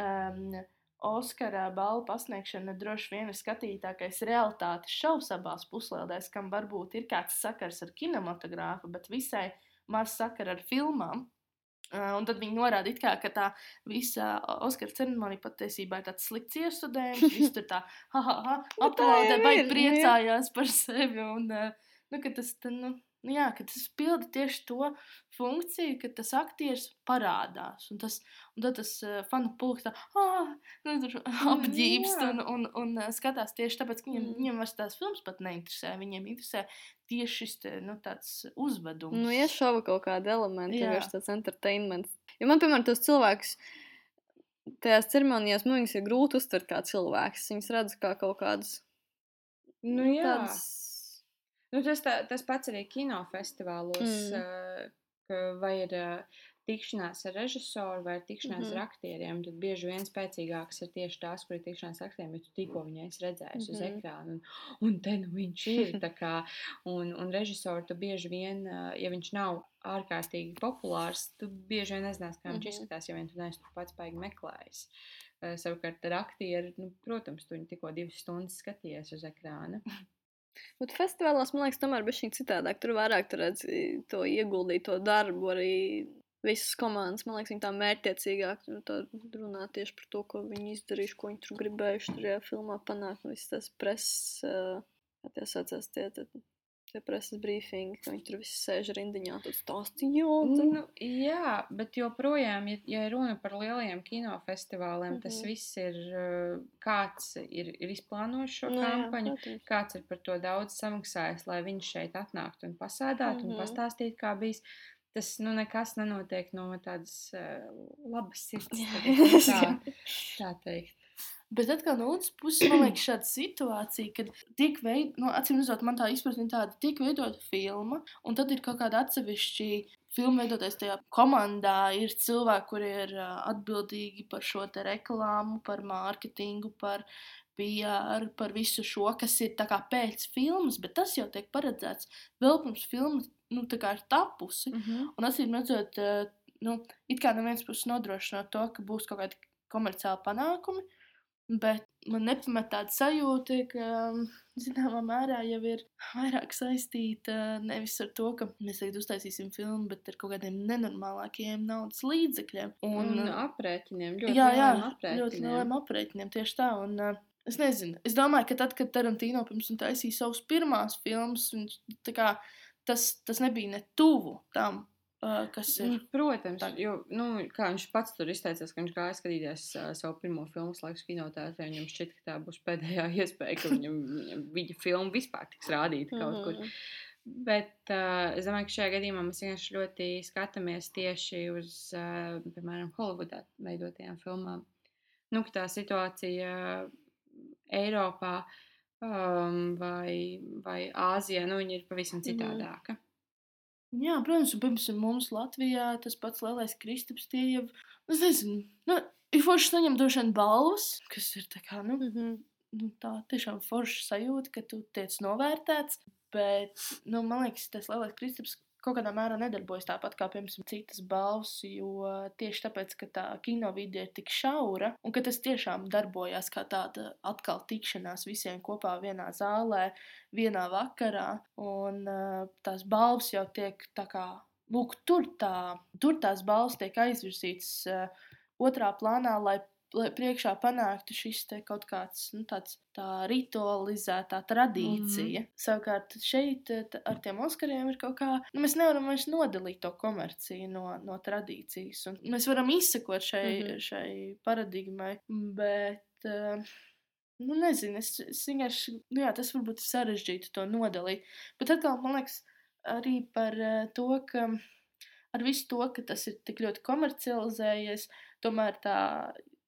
um, Oskara balvu pasniegšana droši vien ir skatītākais realitātes šovs abās puslēdēs, kam varbūt ir kāds sakars ar kinematogrāfu, bet visai maz sakara ar filmām. Uh, un tad viņi norāda, it kā, ka tā visa Oskara ceremonija patiesībā ir tāds slikts iestudējums. Viņš tur tā, ha, ha, ha, tā aplaudē, jau vai ir, nu jā. priecājās par sevi. Un, uh, nu, ka tas, tā, nu, nu, jā, ka tas pilda tieši to funkciju, ka tas aktieris parādās. Un, tas, un tad tas uh, fanu pulks tā, ah, nu, tur apģībst jā. un, un, un uh, skatās tieši tāpēc, ka viņiem, Mm. viņiem vairs tās filmas pat neinteresē. Viņiem interesē tieši šis te, nu, tāds uzvedums. Nu, šova kaut kāda elementa, vienkārši tāds entertainments. Jo man, piemēram, tos cilvēkus tajās ceremonijās, man viņus ir grūti uztvert kā cilvēks. Viņus redz kā kaut kādus. Nu, jā. tādas- Nu, tas, tā, tas pats arī kinofestivālos, Mm. uh, vai ir uh, tikšanās ar režisoru vai tikšanās mm. -hmm. ar aktieriem, tad bieži vien spēcīgākas ir tieši tās, kur ir tikšanās ar aktieriem, jo tu tikko viņu esi redzējis mm -hmm. uz Mhm. ekrāna. Un, un te nu viņš ir. tā Kā, un, un režisoru tu bieži vien, ā, ja viņš nav ārkārtīgi populārs, tu bieži vien nezināsi, kā viņš mm. -hmm. izskatās, ja vien tu neesi pats paigi meklējis. Ā, Savukārt ar aktieru, nu, protams, tu viņu tikko divas stundas skatījies uz ekrāna. Bet festivālos, man liekas, tomēr bija šī citādāk. Tur vairāk tur redzi to ieguldīto darbu, arī visas komandas. Man liekas, viņi tā mērķtiecīgāk runā tieši par to, ko viņi izdarījuši, ko viņi tur gribējuši tajā filmā panākt. Un viss tas preses, kā tie saucās, tie, tie preses brīfingi, ka viņi tur visi sēž rindiņā, tad stāstīja. Nu, jā, bet joprojām, ja, ja runa par lielajiem kinofestivāliem, mm -hmm. tas Mhm. viss ir uh, kāds ir, ir izplānojis šo Nu jā, kampaņu, protams. kāds ir par to daudz samaksājis, lai viņš šeit atnāktu un pasādātu mm -hmm. un Mhm. pastāstītu, kā bijis. Tas nu, nekas nenotiek no tādas uh, labas sirds. Jā, nu, tā, tā teikt. Bet atkal no otras puses, man liekas, šāda situācija, kad tiek veidota, no, acīm redzot, man tā izpratne ir tāda, tiek veidota filma, un tad ir kaut kāda atsevišķa filmu veidotais tajā komandā. Ir cilvēki, kuri ir atbildīgi par šo reklāmu, par mārketingu, par PR, par visu šo, kas ir pēc filmas, bet tas jau tiek paredzēts vēl pirms filma nu, ir tapusi. Mm -hmm. Un acīm redzot, eh, nu, it kā no vienas puses nodrošināt to, ka būs kaut kādi komerciāli panākumi, bet man nepamet tāda sajūta, ka mm, zināmā mērā jau ir vairāk saistīta nevis ar to, ka mēs tagad uztaisīsim filmu, bet ar kaut kādiem nenormālākiem naudas līdzekļiem. Un, eh, un aprēķiniem, ļoti jā, jā, lieliem ļoti aprēķiniem. lieliem aprēķiniem tieši tā. Un, uh, es nezinu, es domāju, ka tad, kad Tarantino pirms tam taisīja savus pirmās filmas, viņš, tā kā, tas, tas nebija ne tuvu tam, uh, kas ir. Nu, Protams, Tā- jo, nu, kā viņš pats tur izteicās, ka viņš gāja skatīties uh, savu pirmo filmu laiku kinotētrā. Viņam šķiet, ka tā būs pēdējā iespēja, ka viņam, viņam viņa filma vispār tiks rādīta kaut kur. Mhm. Bet uh, es domāju, ka šajā gadījumā mēs vienkārši ļoti skatāmies tieši uz, uh, piemēram, Holivudā veidotajām filmām. Nu, tā situācija Eiropā um, vai, vai Āzijā, nu, viņa ir pavisam citādāka. Jā, protams, un pirms mums Latvijā tas pats lielais Kristaps tie jau, es nezinu, nu, ir forši saņem droši vien balvas, kas ir tā kā, nu, Mhm. nu tā tiešām forša sajūta, ka tu tiec novērtēts, bet, nu, man liekas, tas lielais Kristaps kaut kādā mērā nedarbojas tāpat kā, piemēram, citas balvas, jo tieši tāpēc, ka tā kino vide ir tik šaura, un ka tas tiešām darbojās kā tāda atkal tikšanās visiem kopā vienā zālē, vienā vakarā, un uh, tās balvas jau tiek tā kā, lūk, tur, tā, tur tās balvas tiek aizvirsītas uh, otrā plānā, lai priekšā panāktu šis kaut kāds, nu, tāds tā ritualizētā tradīcija. Mm -hmm. Savukārt šeit eh, ar tiem Oskariem ir kaut kā, nu, mēs nevaram vairs nodalīt to komerciju no, no tradīcijas, un mēs varam izsekot šai, mm. -hmm. šai paradigmai, bet, uh, nu, nezinu, es, es vienkārši, nu, jā, tas varbūt ir sarežģīti to nodalīt, bet atkal, man liekas, arī par uh, to, ka ar visu to, ka tas ir tik ļoti komercializējies, tomēr tā,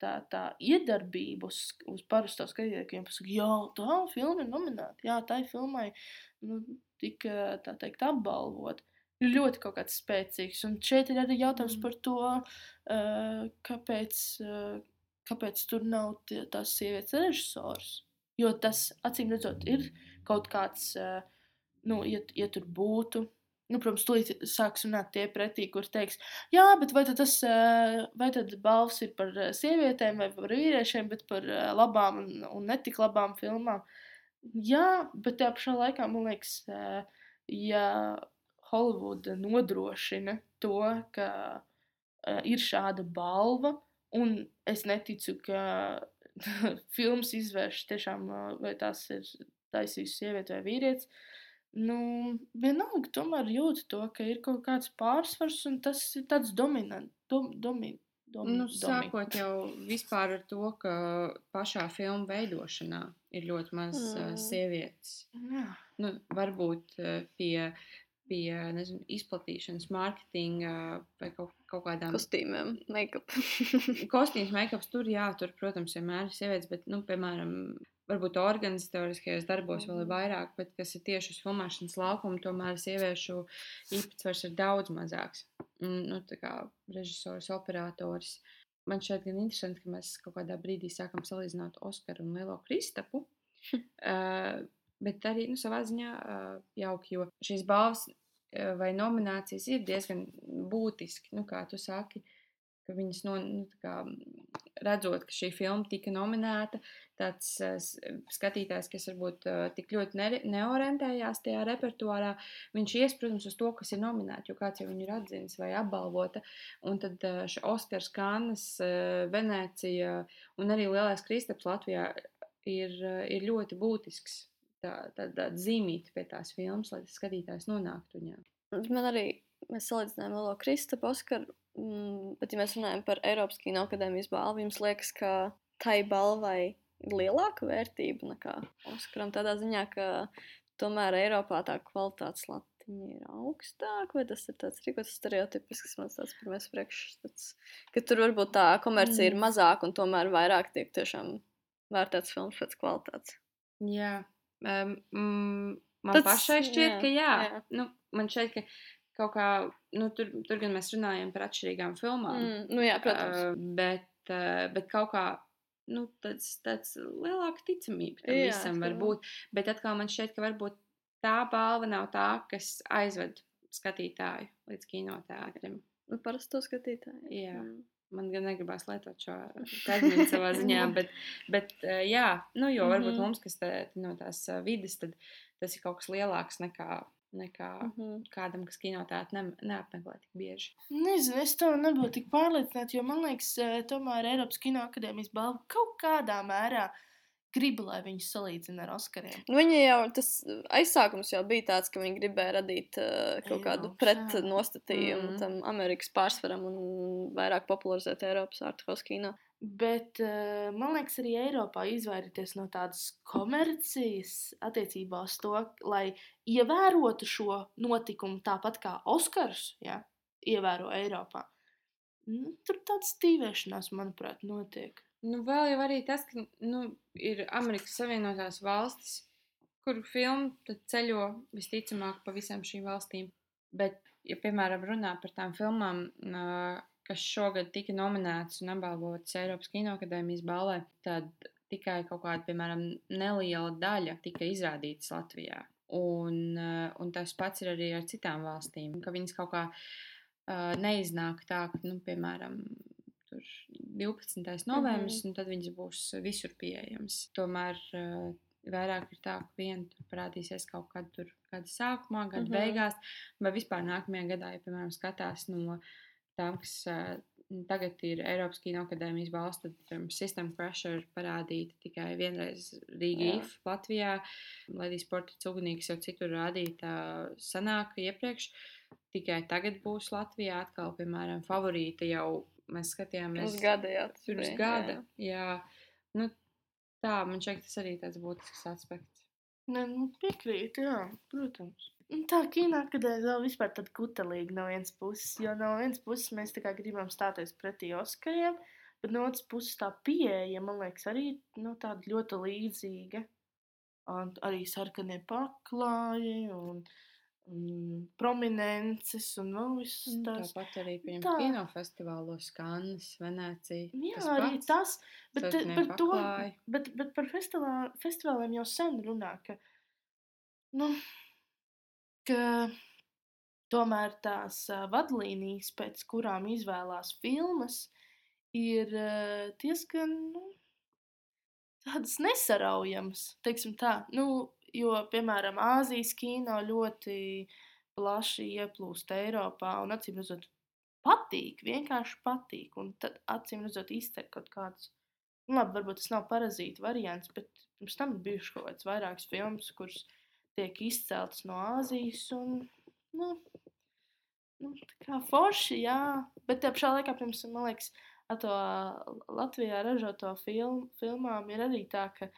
tā, tā iedarbība uz, uz parasto skatītāju pasaka, jā, tā filma ir nominēta, jā, tā ir filmai nu, tika, tā teikt, apbalvot. Ir ļoti kaut kāds spēcīgs, un šeit ir arī jautājums Mm. par to, uh, kāpēc, uh, kāpēc tur nav tie, tās sievietes režisors. Jo tas, acīm redzot, ir kaut kāds, uh, nu, ja, ja tur būtu, nu, protams, tūlīt sāks runāt tie pretī, kur teiks, jā, bet vai tad tas, vai tad balvas ir par sievietēm vai par vīriešiem, bet par labām un, un netik labām filmām? Jā, bet tajā pašā laikā man liekas, ja Holivuda nodrošina to, ka uh, ir šāda balva, un es neticu, ka filmas izvērš tiešām, uh, vai tās ir taisījis sieviete vai vīrietis. Nu, vienalga, tomēr jūt to, ka ir kaut kāds pārsvars, un tas ir tāds dominants. Dom, domi, dom, Nu, domi. sākot jau vispār ar to, ka pašā filmu veidošanā ir ļoti maz mm. Mm. sievietes. Jā. Nu, varbūt eh, pie, pie nezinu, izplatīšanas, mārketinga vai kaut, kaut kādām Kostīmiem, make-up. kostīms, make-ups. Tur, jā, tur, protams, vienmēr ir sievietes, bet, nu, piemēram, varbūt organizatoriskajos darbos vēl ir vairāk, bet kas ir tieši uz filmēšanas laukuma, tomēr sieviešu īpatsvars ir daudz mazāks. nu, tā kā režisors, operators. Man šķiet gan interesanti, ka mēs kaut kādā brīdī sākam salīdzināt Oskaru un Lielo Kristapu. uh, bet arī nu, savā ziņā uh, jauki, jo šīs balvas uh, vai nominācijas ir diezgan būtiski, nu, kā tu saki. Ka Viņas no, nu, kā, redzot, ka šī filma tika nominēta, tāds s- skatītājs, kas varbūt uh, tik ļoti ne, neorientējās tajā repertuārā, viņš ies, protams, uz to, kas ir nominēts, jo kāds jau viņu ir atzīmis vai apbalvota. Un tad uh, šis Oskars, Kannas, uh, Venecija un arī Lielais Kristaps Latvijā ir, ir ļoti būtisks. Tā, tā, tā zīmīta pie tās filmas, lai skatītājs nonāktu viņā. Man arī mēs salīdzinājām Lielo Kristapu, Oskaru. Mm, bet, ja mēs runājam par Eiropas Kino akadēmijas balvu, jums liekas, ka tai balvai ir lielāka vērtība nekā Oskaram. Tādā ziņā, ka tomēr Eiropā tā kvalitātes latiņa ir augstāka, vai tas ir tāds rīkots stereotipisks, mans tāds pirmais priekšstats, ka tur varbūt tā komercija ir Mm. mazāka un tomēr vairāk tiek tiešām vērtēts filmas pēc kvalitātes. Jā, um, mm, man Tas, pašai šķiet, jā, ka jā. jā. Nu, man šķiet, ka kaut kā, nu, tur, tur gan mēs runājam par atšķirīgām filmām. Mm, nu jā, protams. Uh, bet, uh, bet kaut kā nu, tāds, tāds lielāka ticamība tam Jā, visam var būt. Bet atkal man šķiet, ka varbūt tā balva nav tā, kas aizved skatītāju līdz kinoteātrim. Nu, parasti to skatītāji. Jā. Mm. Man gan negribās lietot šo terminu savā ziņā, bet, bet uh, jā, nu, jo varbūt Mhm. mums, kas te, no tās vidas, tad tas ir kaut kas lielāks nekā, nekā Mhm. kādam, kas kinoteātri ne, neapmeklē tik bieži. Nezinu, es tam nebūtu tik pārliecināta, jo man liekas, eh, tomēr Eiropas Kino akadēmijas balva kaut kādā mērā grib, lai viņus salīdzina ar Oskariem. Nu, Viņa jau tas aizsākums jau bija tāds, ka viņi gribēja radīt uh, kaut kādu Eiropas, jā. pretnostatījumu Mhm. tam Amerikas pārsvaram un vairāk popularizēt Eiropas ārkārtas kino. Bet uh, man liekas, arī Eiropā izvairīties no tādas komercijas attiecībā uz to, lai ievērotu šo notikumu tāpat kā Oskars ja, ievēro Eiropā. Nu, tur tāds stīvēšanās, manuprāt, notiek. Nu, vēl jau arī tas, ka nu, ir Amerikas Savienotās valstis, kur filma ceļo visticamāk pa visām šīm valstīm. Bet, ja piemēram runā par tām filmām, ā, kas šogad tika nominētas un apbalvotas Eiropas Kinoakadēmijas balvai, tad tikai kaut kāda, piemēram, neliela daļa tika izrādītas Latvijā. Un, ā, un tas pats ir arī ar citām valstīm, ka viņas kaut kā ā, neiznāk tā, ka, nu, piemēram, tur 12. novembris, un tad viņas būs visur pieejamas. Tomēr uh, vairāk ir tā, ka viena tur parādīsies kaut kad tur gada sākumā, gada uh -huh. beigās, vai vispār nākamajā gadā, ja, piemēram, skatās no tām, kas uh, tagad ir Eiropas Kino akadēmijas balsts, tad um, System Crusher parādīta tikai vienreiz Rīgā, Jā. IF, Latvijā. Latvijas sporta cugunīgs jau citur rādīta sanāk iepriekš. Tikai tagad būs Latvijā atkal, piemēram, favorīta jau mēs skatījāmies Uz gada jau tas pirms gada. jā. Jā. Nu, tā, man šķiet, tas arī tāds būtisks aspekts. Ne, nu, piekrīt, jā, protams. Un Tā kino akadēmija vēl vispār tāda kutelīga no vienas puses, jo no vienas puses mēs tā kā gribam stāties pretī Oskariem, bet no otras puses tā pieeja, man liekas, arī nu, tāda ļoti līdzīga. Un arī sarkanie paklāji un, un prominences un vēl viss tās. Tāpat arī pie tā. kinofestivālos, Kannes, Venecija. Jā, tas arī pats. tas, bet, par to, bet, bet par festivā, festivāliem jau sen runā, ka, nu, tomēr tās vadlīnijas, pēc kurām izvēlās filmas, ir diezgan nu, tādas nesaraujamas. Teiksim tā, nu, jo, piemēram, Āzijas kino ļoti plaši ieplūst Eiropā un acīm redzot, patīk, vienkārši patīk. Un tad acīm redzot, izcer kaut kādus. Nu, labi, varbūt tas nav parazīta variants, bet pirms tam ir bijušas kaut kādas vairākas filmas, kuras tiek izceltas no Āzijas. Un, nu, nu, tā kā forši, jā. Bet tajā pašā laikā, piemēram, man liekas, ar to Latvijā ražoto film, filmām ir arī tā, ka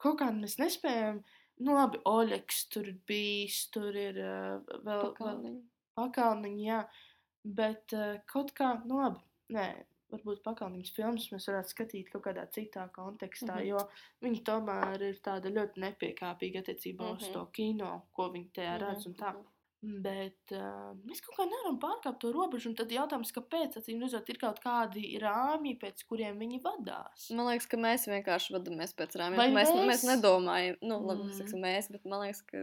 kaut kā mēs nespējam. Nu, labi, Oļegs tur ir bijis, tur ir uh, vēl, Pakalniņi. pakalniņi, jā. Bet uh, kaut kā, nu labi, nē, varbūt pakalniņas filmas mēs varētu skatīt kaut kādā citā kontekstā, mm. -hmm. jo viņi tomēr ir tāda ļoti nepiekāpīga attiecībā mm -hmm. uz Mhm. to kino, ko viņi tajā Mhm, redz un tā. mhm. Bet uh, mēs kaut kā nevaram pārkāpt to robežu. Un tad jautājums, kāpēc? Acīm redzot, ir kaut kādi rāmji, pēc kuriem viņi vadās. Man liekas, ka mēs vienkārši vadāmies pēc rāmjiem. Vai Mēs, mēs... mēs? nedomājam, nu, labi, Mm. mm. mēs, bet man liekas, ka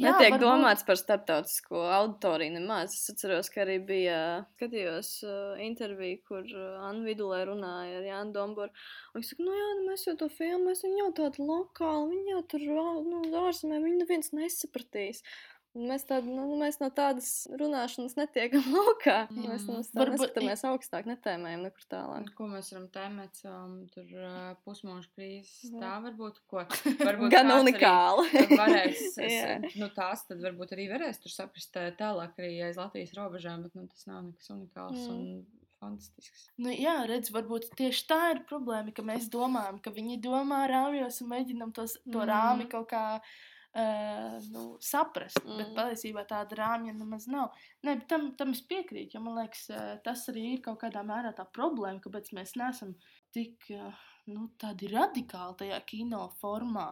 Jā, netiek varbūt. domāts par starptautisko auditoriju nemaz. Es atceros, ka arī bija skatījos uh, interviju, kur uh, Anna Vidulē runāja ar Jānu Domboru. Un viņš saka, nu jā, nu, mēs jau to filmu, mēs viņu jau tādu lokālu, viņi jau tur, nu, ārzemē, viņi neviens nesapratīs. Mēs, tād, nu, mēs no tādas runāšanas netiekam laukā. Mm. Mēs Mm. no tā Varbūt- neskatāmies augstāk, netēmējam nekur tālāk. Ko mēs varam tēmēt? Um, tur uh, pusmūža krīzes Mhm. tā varbūt. Ko, varbūt Gan unikāli. Varēs, es, nu, tās tad varbūt arī varēs tur saprast tālāk arī aiz Latvijas robežām, bet nu, tas nav nekas unikāls Mm. un fantastisks. Nu, jā, redz, varbūt tieši tā ir problēma, ka mēs domājam, ka viņi domā rāmjos un mēģinam tos, to Mhm. rāmi kaut kā uh, nu, saprast. Mm. Bet patiesībā tāda rāmja nemaz nav. Nē, bet tam, tam es piekrītu, jo man liekas, uh, tas arī ir kaut kādā mērā tā problēma, kāpēc mēs neesam tik uh, nu, radikāli tajā kino formā.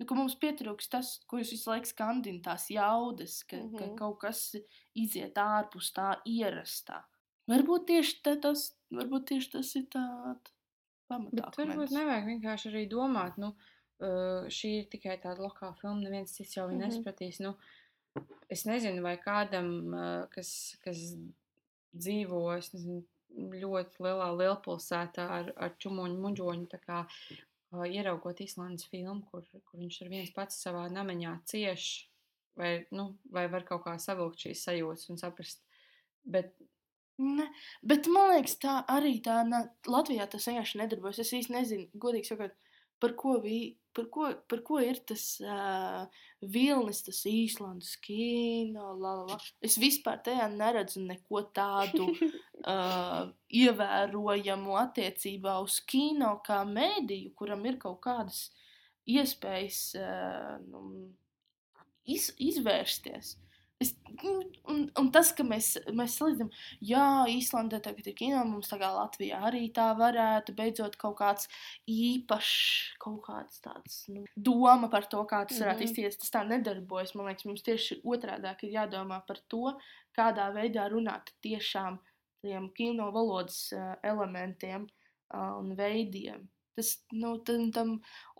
Nu, mums pietrūks tas, ko jūs visu laiku skandināt, tās jaudas, ka, mm -hmm. ka Mhm. kaut kas iziet ārpus tā ierastā. Varbūt tieši ta- tas, varbūt tieši tas ir tāds Bet varbūt nevajag vienkārši arī domāt, nu, uh, šī ir tikai tāda lokāla filma, neviens cits jau viņu Mhm. nesapratīs. Nu, es nezinu, vai kādam, uh, kas, kas dzīvo es nezinu, ļoti lielā lielpilsētā ar, ar čumuņu muģoņu, tā kā uh, ieraugot Īslandes filmu, kur, kur viņš ir viens pats savā namaņā cieš, vai, nu, vai var kaut kā savilkt šīs sajūtas un saprast. Bet Ne, bet man liekas, tā arī tā na, Latvijā tas vienkārši nedarbojas. Es īsti nezinu, godīgi sakot, par ko, vi, par ko, par ko ir tas uh, vilnis, tas īslandes kino. La, la, la. Es vispār tajā neredzu neko tādu uh, ievērojamu attiecībā uz kino kā mēdīju, kuram ir kaut kādas iespējas uh, nu, iz, izvērsties. Es, un, un, tas, ka mēs, mēs salīdzinām, jā, Īslandē tagad ir kino, mums tā kā Latvijā arī tā varētu beidzot kaut kāds īpašs, kaut kāds tāds nu, doma par to, kā tas varētu Mhm. izties. Tas tā nedarbojas. Man liekas, mums tieši otrādi ir jādomā par to, kādā veidā runāt tiešām tiem kino valodas uh, elementiem uh, un veidiem. Tas, nu, tam, tam,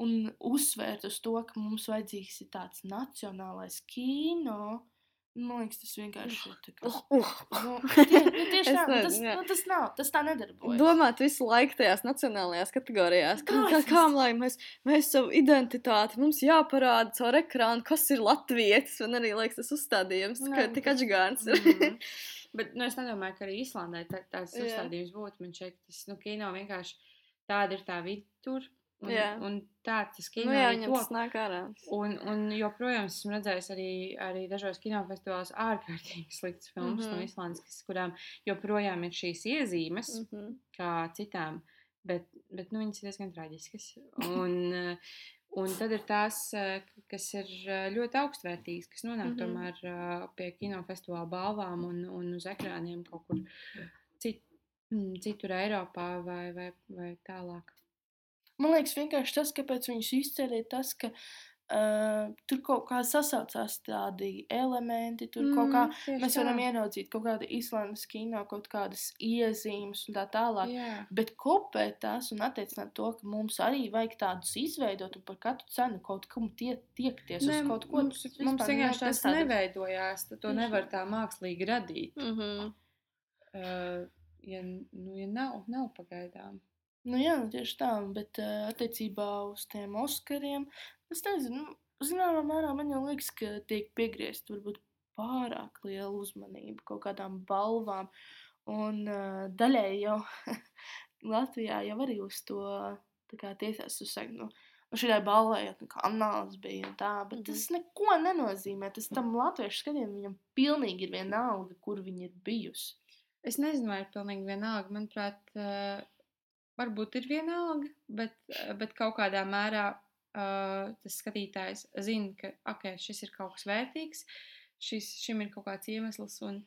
un uzsvērt uz to, ka mums vajadzīgs ir tāds nacionālais kino. Man liekas, tas vienkārši ir. kā- Uh, uh. Nu, tie, nu, tieši tā, nu, tas, nu, tas nav, tas tā nedarbojas. Domāt visu laiku tajās nacionālajās kategorijās. Kā, kā, kā lai mēs, mēs savu identitāti, mums jāparāda caur ekrānu, kas ir latvietis. Man arī liekas, tas uzstādījums, Nē, ka tik tas- atžgārns. Mhm. Bet nu, es nedomāju, ka arī Īslandē tā, tāds Jā. uzstādījums būtu. Man šeit tas nu, kino vienkārši tāda ir tā vidi tur. Un, Jā. un tāds tas kino nu, jā, arī top. nāk ārā. Un, un joprojām esmu redzējis arī, arī dažos kinofestivālos ārkārtīgi sliktas filmas mm -hmm. no Mhm. Islandes, kas, kurām joprojām ir šīs iezīmes, mm. Mhm. kā citām, bet, bet nu, viņas ir diezgan traģiskas. Un, un tad ir tās, kas ir ļoti augstvērtīgas, kas nonāk mm. -hmm. tomēr pie kinofestivāla balvām un, un uz ekrāniem kaut kur cit, citur Eiropā vai, vai, vai tālāk. Man liekas, vienkārši tas, kāpēc viņus izceļ, ir tas, ka uh, tur kaut kā sasaucās tādi elementi, tur mm, kaut kā tieši mēs varam tā. ieraudzīt kaut kādu Īslandes kino, kaut kādas iezīmes un tā tālāk. Jā. Bet kopēt tās un attiecināt to, ka mums arī vajag tādus izveidot un par katru cenu kaut kam tie, tiekties Nē, uz kaut ko. mums, mums vienkārši tas neprastāda. neveidojās. tad To nevar tā mākslīgi radīt. Mhm. Uh, ja, nu, ja nav, nav pagaidām. Nu, jā, nu, tieši tā, bet uh, attiecībā uz tiem Oskariem, es nezinu, nu, zināmā mērā man jau liekas, ka tiek piegriezt varbūt pārāk liela uzmanība kaut kādām balvām. Un uh, daļēji jau Latvijā jau arī uz to tā kā tiesās uzsaka, nu, nu šī balvai jau tā kā anāls bija un tā, bet mm -hmm. tas neko nenozīmē. Tas tam latviešu skatījumam viņam pilnīgi ir vienalga, kur viņi ir bijusi. Es nezinu, vai ir pilnīgi vienalga. Manuprāt, uh, varbūt ir vienalga, bet, bet kaut kādā mērā uh, tas skatītājs zina, ka okay, šis ir kaut kas vērtīgs, šis, šim ir kaut kāds iemesls. Un,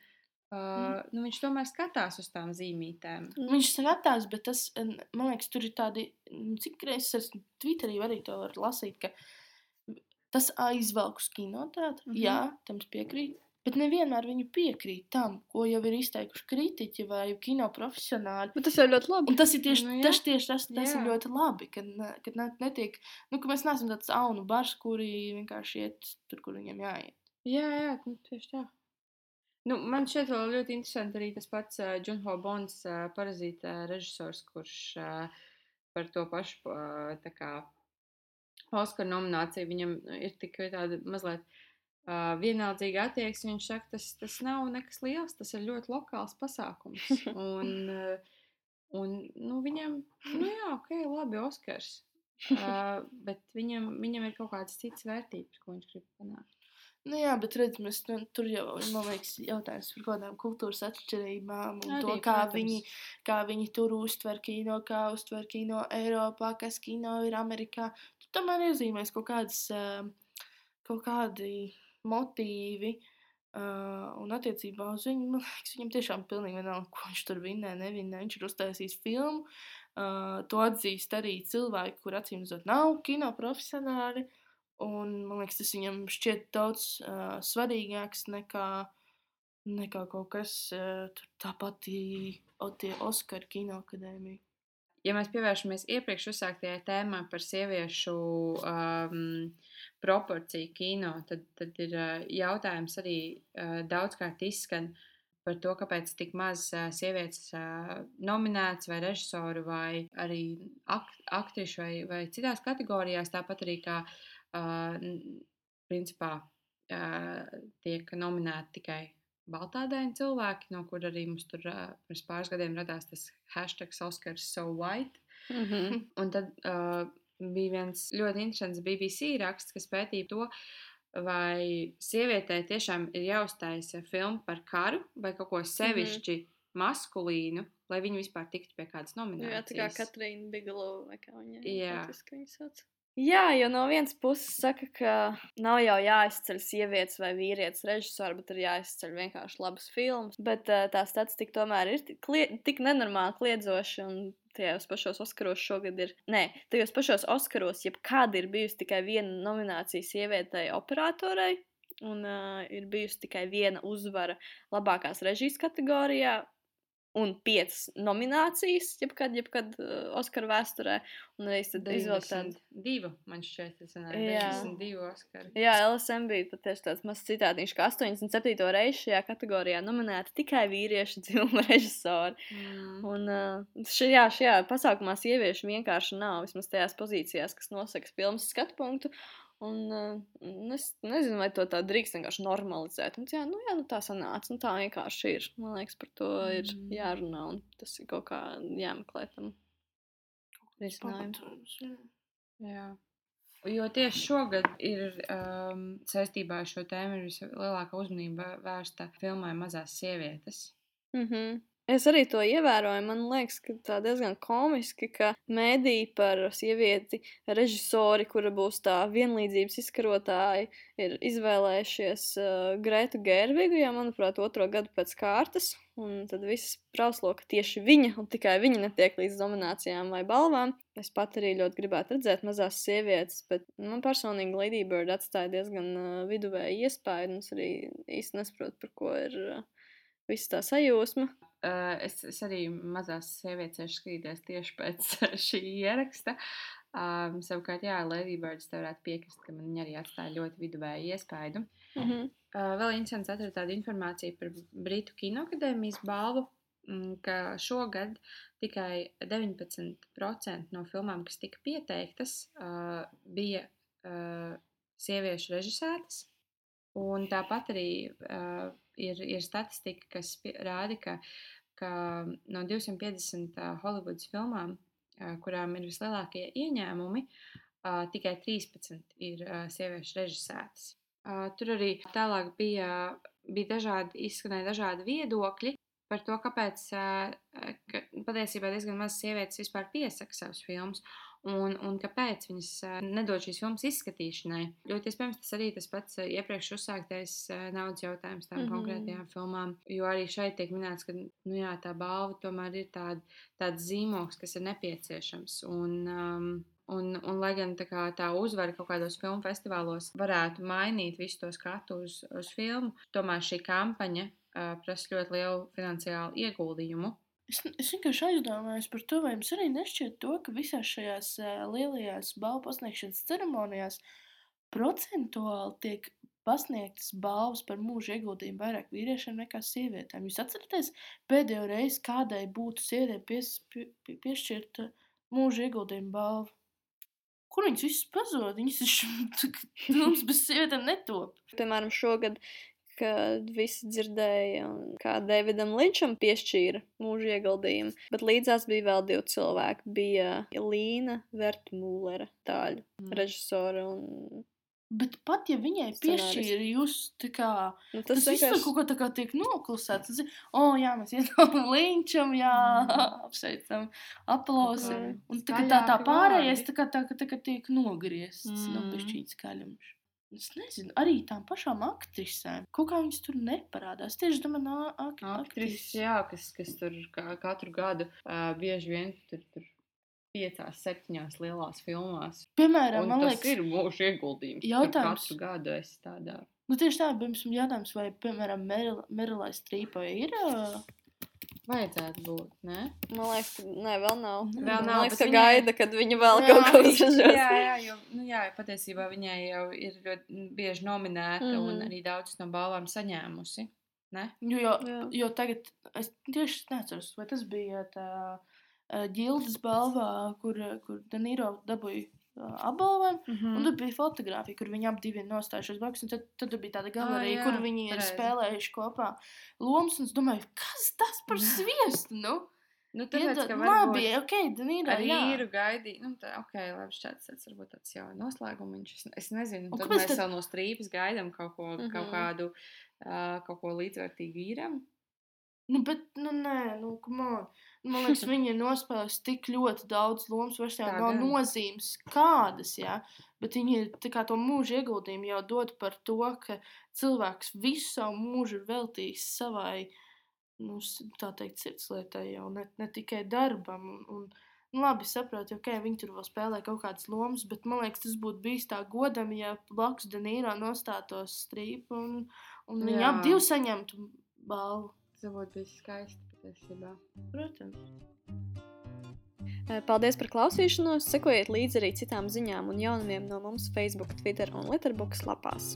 Uh, nu, viņš tomēr skatās uz tām zīmītēm. Viņš skatās, bet tas, man liekas, tur ir tādi, n- cik reizes es Twitterī arī to lasīt, ka tas aizvelk uz kinoteātru. Mm. -hmm. Jā, tam piekrītu. Bet nevienmēr viņi piekrīt tam, ko jau ir izteikuši kritiķi vai kino profesionāļi. Bet tas jau ļoti labi. Un tas ir tieši, Nu, jā. tas, tieši tas, tas ir Jā. ļoti labi, kad, kad ne, netiek, nu, ka mēs neesam tāds aunu bars, kuri vienkārši iet tur, kur viņiem jāiet. Jā, jā, nu, tieši tā. Nu, man šķiet vēl ļoti interesanti arī tas pats uh, Junho Bonds, uh, parazīta režisors, kurš uh, par to pašu uh, tā kā Oskara nomināciju viņam ir tikai tāda mazliet uh, vienaldzīga attieksme. Viņš saka, tas, tas nav nekas liels, tas ir ļoti lokāls pasākums. Un, uh, un nu, viņam, nu jā, ok, labi, Oskars. Uh, bet viņam, viņam ir kaut kādas citas vērtības, ko viņš grib panākt. Nu, jā, bet redz, mēs, nu, tur jau man liekas, jautājums par kaut kādām kultūras atšķirībām un Arī, to, kā protams. viņi, kā viņi tur uztver kino, kā uztver kino Eiropā, kas kino ir Amerikā. Tur tomēr iezīmēs kaut kādas, kaut kādi motīvi. Uh, un attiecībā uz viņu, man liekas, viņam tiešām pilnīgi vienalga, ko viņš tur vinnē, nevinnē. Viņš ir uztaisījis filmu. Uh, to atzīst arī cilvēki, kur acīm redzot, nav kino profesionāli. Un, man liekas, tas viņam šķiet daudz uh, svarīgāks nekā, nekā kaut kas uh, tā pati o, tie Oskara kino akadēmija. ja mēs pievēršamies iepriekš uzsāktajai tēmai par sieviešu um, proporciju kino, tad, tad ir jautājums arī daudzkārt izskan par to, kāpēc tik maz sievietes nominētas vai režisoru vai arī ak aktrišu vai, vai citās kategorijās, tāpat arī kā principā tiek nominēti tikai baltādēni cilvēki, no kur arī mums tur uh, pirms pāris gadiem radās tas hashtag Oscars so white. Mhm. Un tad uh, bija viens ļoti interesants BBC raksts, kas pētīja to, vai sievietei tiešām ir jāuztaisa filma par karu vai kaut ko sevišķi mm -hmm. maskulīnu, lai viņa vispār tiktu pie kādas Jā, tā kā nominācijas. Katrīna Bigelow vai kā viņa Jā. latviski viņu sauc. Jā, jo no vienas puses saka, ka nav jau jāizceļ sievietes vai vīrietis režisori, bet ir jāizceļ vienkārši labas filmas. Bet uh, tā statistika tomēr ir tik, tik nenormāli kliedzoša. Un tajos pašos Oskaros šogad ir. Nē, tajos pašos Oskaros jebkad ir bijusi tikai viena nominācija sievietei operatorei. Un uh, ir bijusi tikai viena uzvara labākās režijas kategorijā, un piecas nominācijas, jebkad, jebkad uh, Oskara vēsturē. Un arī tad izvilkt tādu. 92, man šķiet, tas ir Jā. 92 Oskari. Jā, LSM bija patiešām tāds mazs citādiņš, ka 87. reizi šajā kategorijā nominēta tikai vīriešu dzimuma režisori. Mm. Un uh, šajā, šajā pasākumā sieviešu vienkārši nav, vismaz tajās pozīcijās, kas nosaka filmas skatu punktu. Un, uh, es nezinu, vai to tā drīkst vienkārši normalizēt. Un, jā, nu, jā, nu, tā sanāca. Nu, tā vienkārši ir. Man liekas, par to ir Mm. jārunā. Un tas ir kaut kā jāmeklē tam risinājums. Jā. Jo tieši šogad ir um, saistībā ar šo tēmu vislielākā uzmanība vērsta filmai Mazās sievietes. Mm -hmm. Es arī to ievēroju. Man liekas, ka tā diezgan komiski, ka mēdī par sievieti režisori, kura būs tā vienlīdzības izkarotāja, ir izvēlējušies uh, Grētu Gervigu, jau, manuprāt, otro gadu pēc kārtas. Un tad viss prauslo, ka tieši viņa un tikai viņa netiek līdz nominācijām vai balvām. Es pat arī ļoti gribētu redzēt mazās sievietes, bet man personīgi Lady Bird atstāja diezgan uh, viduvēju iespēju. un Es arī īsti nesaprotu, par ko ir uh, visa tā sajūsma. Uh, es, es arī mazās sievietes skatīties tieši pēc šī ieraksta. Um, savukārt, jā, Lady Birds te varētu piekrist, ka man viņa arī atstāja ļoti viduvēju iespaidu. Mm -hmm. Uh, vēl interesants atrast tādu informāciju par Britu kinoakadēmijas balvu, mm, ka šogad tikai 19% no filmām, kas tika pieteiktas, uh, bija uh, sieviešu režisētas. Un tāpat arī uh, ir, ir statistika, kas rāda, ka, ka no 250 uh, Holivudas filmām, kurām ir vislielākie ieņēmumi, tikai 13 ir sieviešu režisētas. Tur arī tālāk bija, bija dažādi, izskanēja dažādi viedokļi par to, kāpēc ka patiesībā diezgan maz sievietes vispār piesaka savus filmus. Un, un kāpēc viņas nedod šīs filmas izskatīšanai? Ļoti iespējams, tas arī tas pats iepriekš uzsāktais naudas jautājums tām mm. -hmm. konkrētajām filmām. Jo arī šeit tiek minēts, ka nu, jā, tā balva tomēr ir tāda, tāds zīmogs, kas ir nepieciešams. Un, um, Un, un lai gan tā, tā uzvara kaut kādos filmu festivālos varētu mainīt visu to skatu uz, uz filmu, tomēr šī kampaņa uh, prasa ļoti lielu finansiālu ieguldījumu. Es, es vienkārši aizdomājos par to, vai jums arī nešķiet to, ka visās šajās uh, lielajās balvu pasniegšanas ceremonijās procentuāli tiek pasniegtas balvas par mūža ieguldījumu vairāk vīriešiem nekā sievietēm. Jūs atceraties pēdējo reizi, kādai būtu sievietei pies, pie, pie, piešķirta mūža ieguldījuma balva? Kur viņas visas pazūd? Viņas taču filmas bez sievietēm netop. Piemēram, šogad, kad visi dzirdēja, un kā Davidam Linčam piešķīra mūža ieguldījumu, bet līdzās bija vēl divi cilvēki. Bija Līna Vertmūlera, tāļu Mm. režisora un Bet pat ja viņai piešķīra, jūs tā kā. Nu, Tas, tas viss vienkārši... kaut kā tā kā tiek noklusēts. Tas ir, oh, jā, mēs iedodam līnčam, jā, apsveicam, aplausim. Mm. Un tā, kā tā, tā pārējais tā kā, tā, kā- tā kā tiek nogriezts, mm. nu, Mm. pišķīt skaļums. Es nezinu, arī tām pašām aktrisēm. Kaut kā viņas tur neparādās. Tieši no ak Aktrises, jā, kas, kas tur ka, katru gadu uh, bieži vien tur, tur piecās, septiņās lielās filmās. Piemēram, Un man tas liekas, ir mūža ieguldījums. jautājums- Katru gadu es tādā. nu, tieši tā, pirms jautājums, vai, piemēram, Merilai Strīpai ir. ā, Vajadzētu būt, ne? man liekas, ka nē, vēl nav. Vēl man nav, liekas, bet ka viņai- gaida, kad viņa vēl Jā, kaut ko jā, uzražos. jā, jā, jo, nu, jā, patiesībā viņai jau ir ļoti bieži nominēta mm -hmm. un Mhm. arī daudz no balvām saņēmusi. Ne? Jo, jo, Jā. jo tagad es tieši neatceros, vai tas bija tā ģildes balvā, kur, eh, kur Danīro dabūja apbalvojumu. Mm. Un Mm. tur bija fotografija, kur viņi abi bija nostājušies blakus. Tad, tad bija tāda galerija, jā, kur viņi ir pareizi. spēlējuši kopā lomas. Es domāju, kas tas par sviestu? Nu? Nu, tāpēc, Iedod- ka labi, ok, Danīro. ar jā. īru gaidīja, nu, tā, ok, labi, šāds tāds varbūt tāds jau noslēgums. Es, es nezinu, Un tad mēs tad- vēl no strīpas gaidām kaut ko, mm -hmm. kaut Mhm. kādu, uh, kaut ko līdzvērtīgu vīram. Nu, bet, nu, nē, nu, on. Man liekas, viņi ir nospēlējuši tik ļoti daudz lomas, vairs jau nav nozīmes kādas, jā. Bet viņi ir to mūža ieguldījumu jau dod par to, ka cilvēks visu savu mūžu ir veltījis savai, nu, tā teikt, sirdslietai jau, ne, ne tikai darbam. Un, un, nu, labi, saprotu, ok, viņi tur vēl spēlē kaut kādas lomas, bet man liekas, tas būtu bijis tā godam, ja blakus Danīrā nostātos strīpa un, un viņi ap divi saņemtu balvu. Tas būtu bijis skaisti patiesībā. Protams. Paldies par klausīšanos! Sekojiet līdzi arī citām ziņām un jaunumiem no mums Facebook, Twitter un Letterboxd lapās.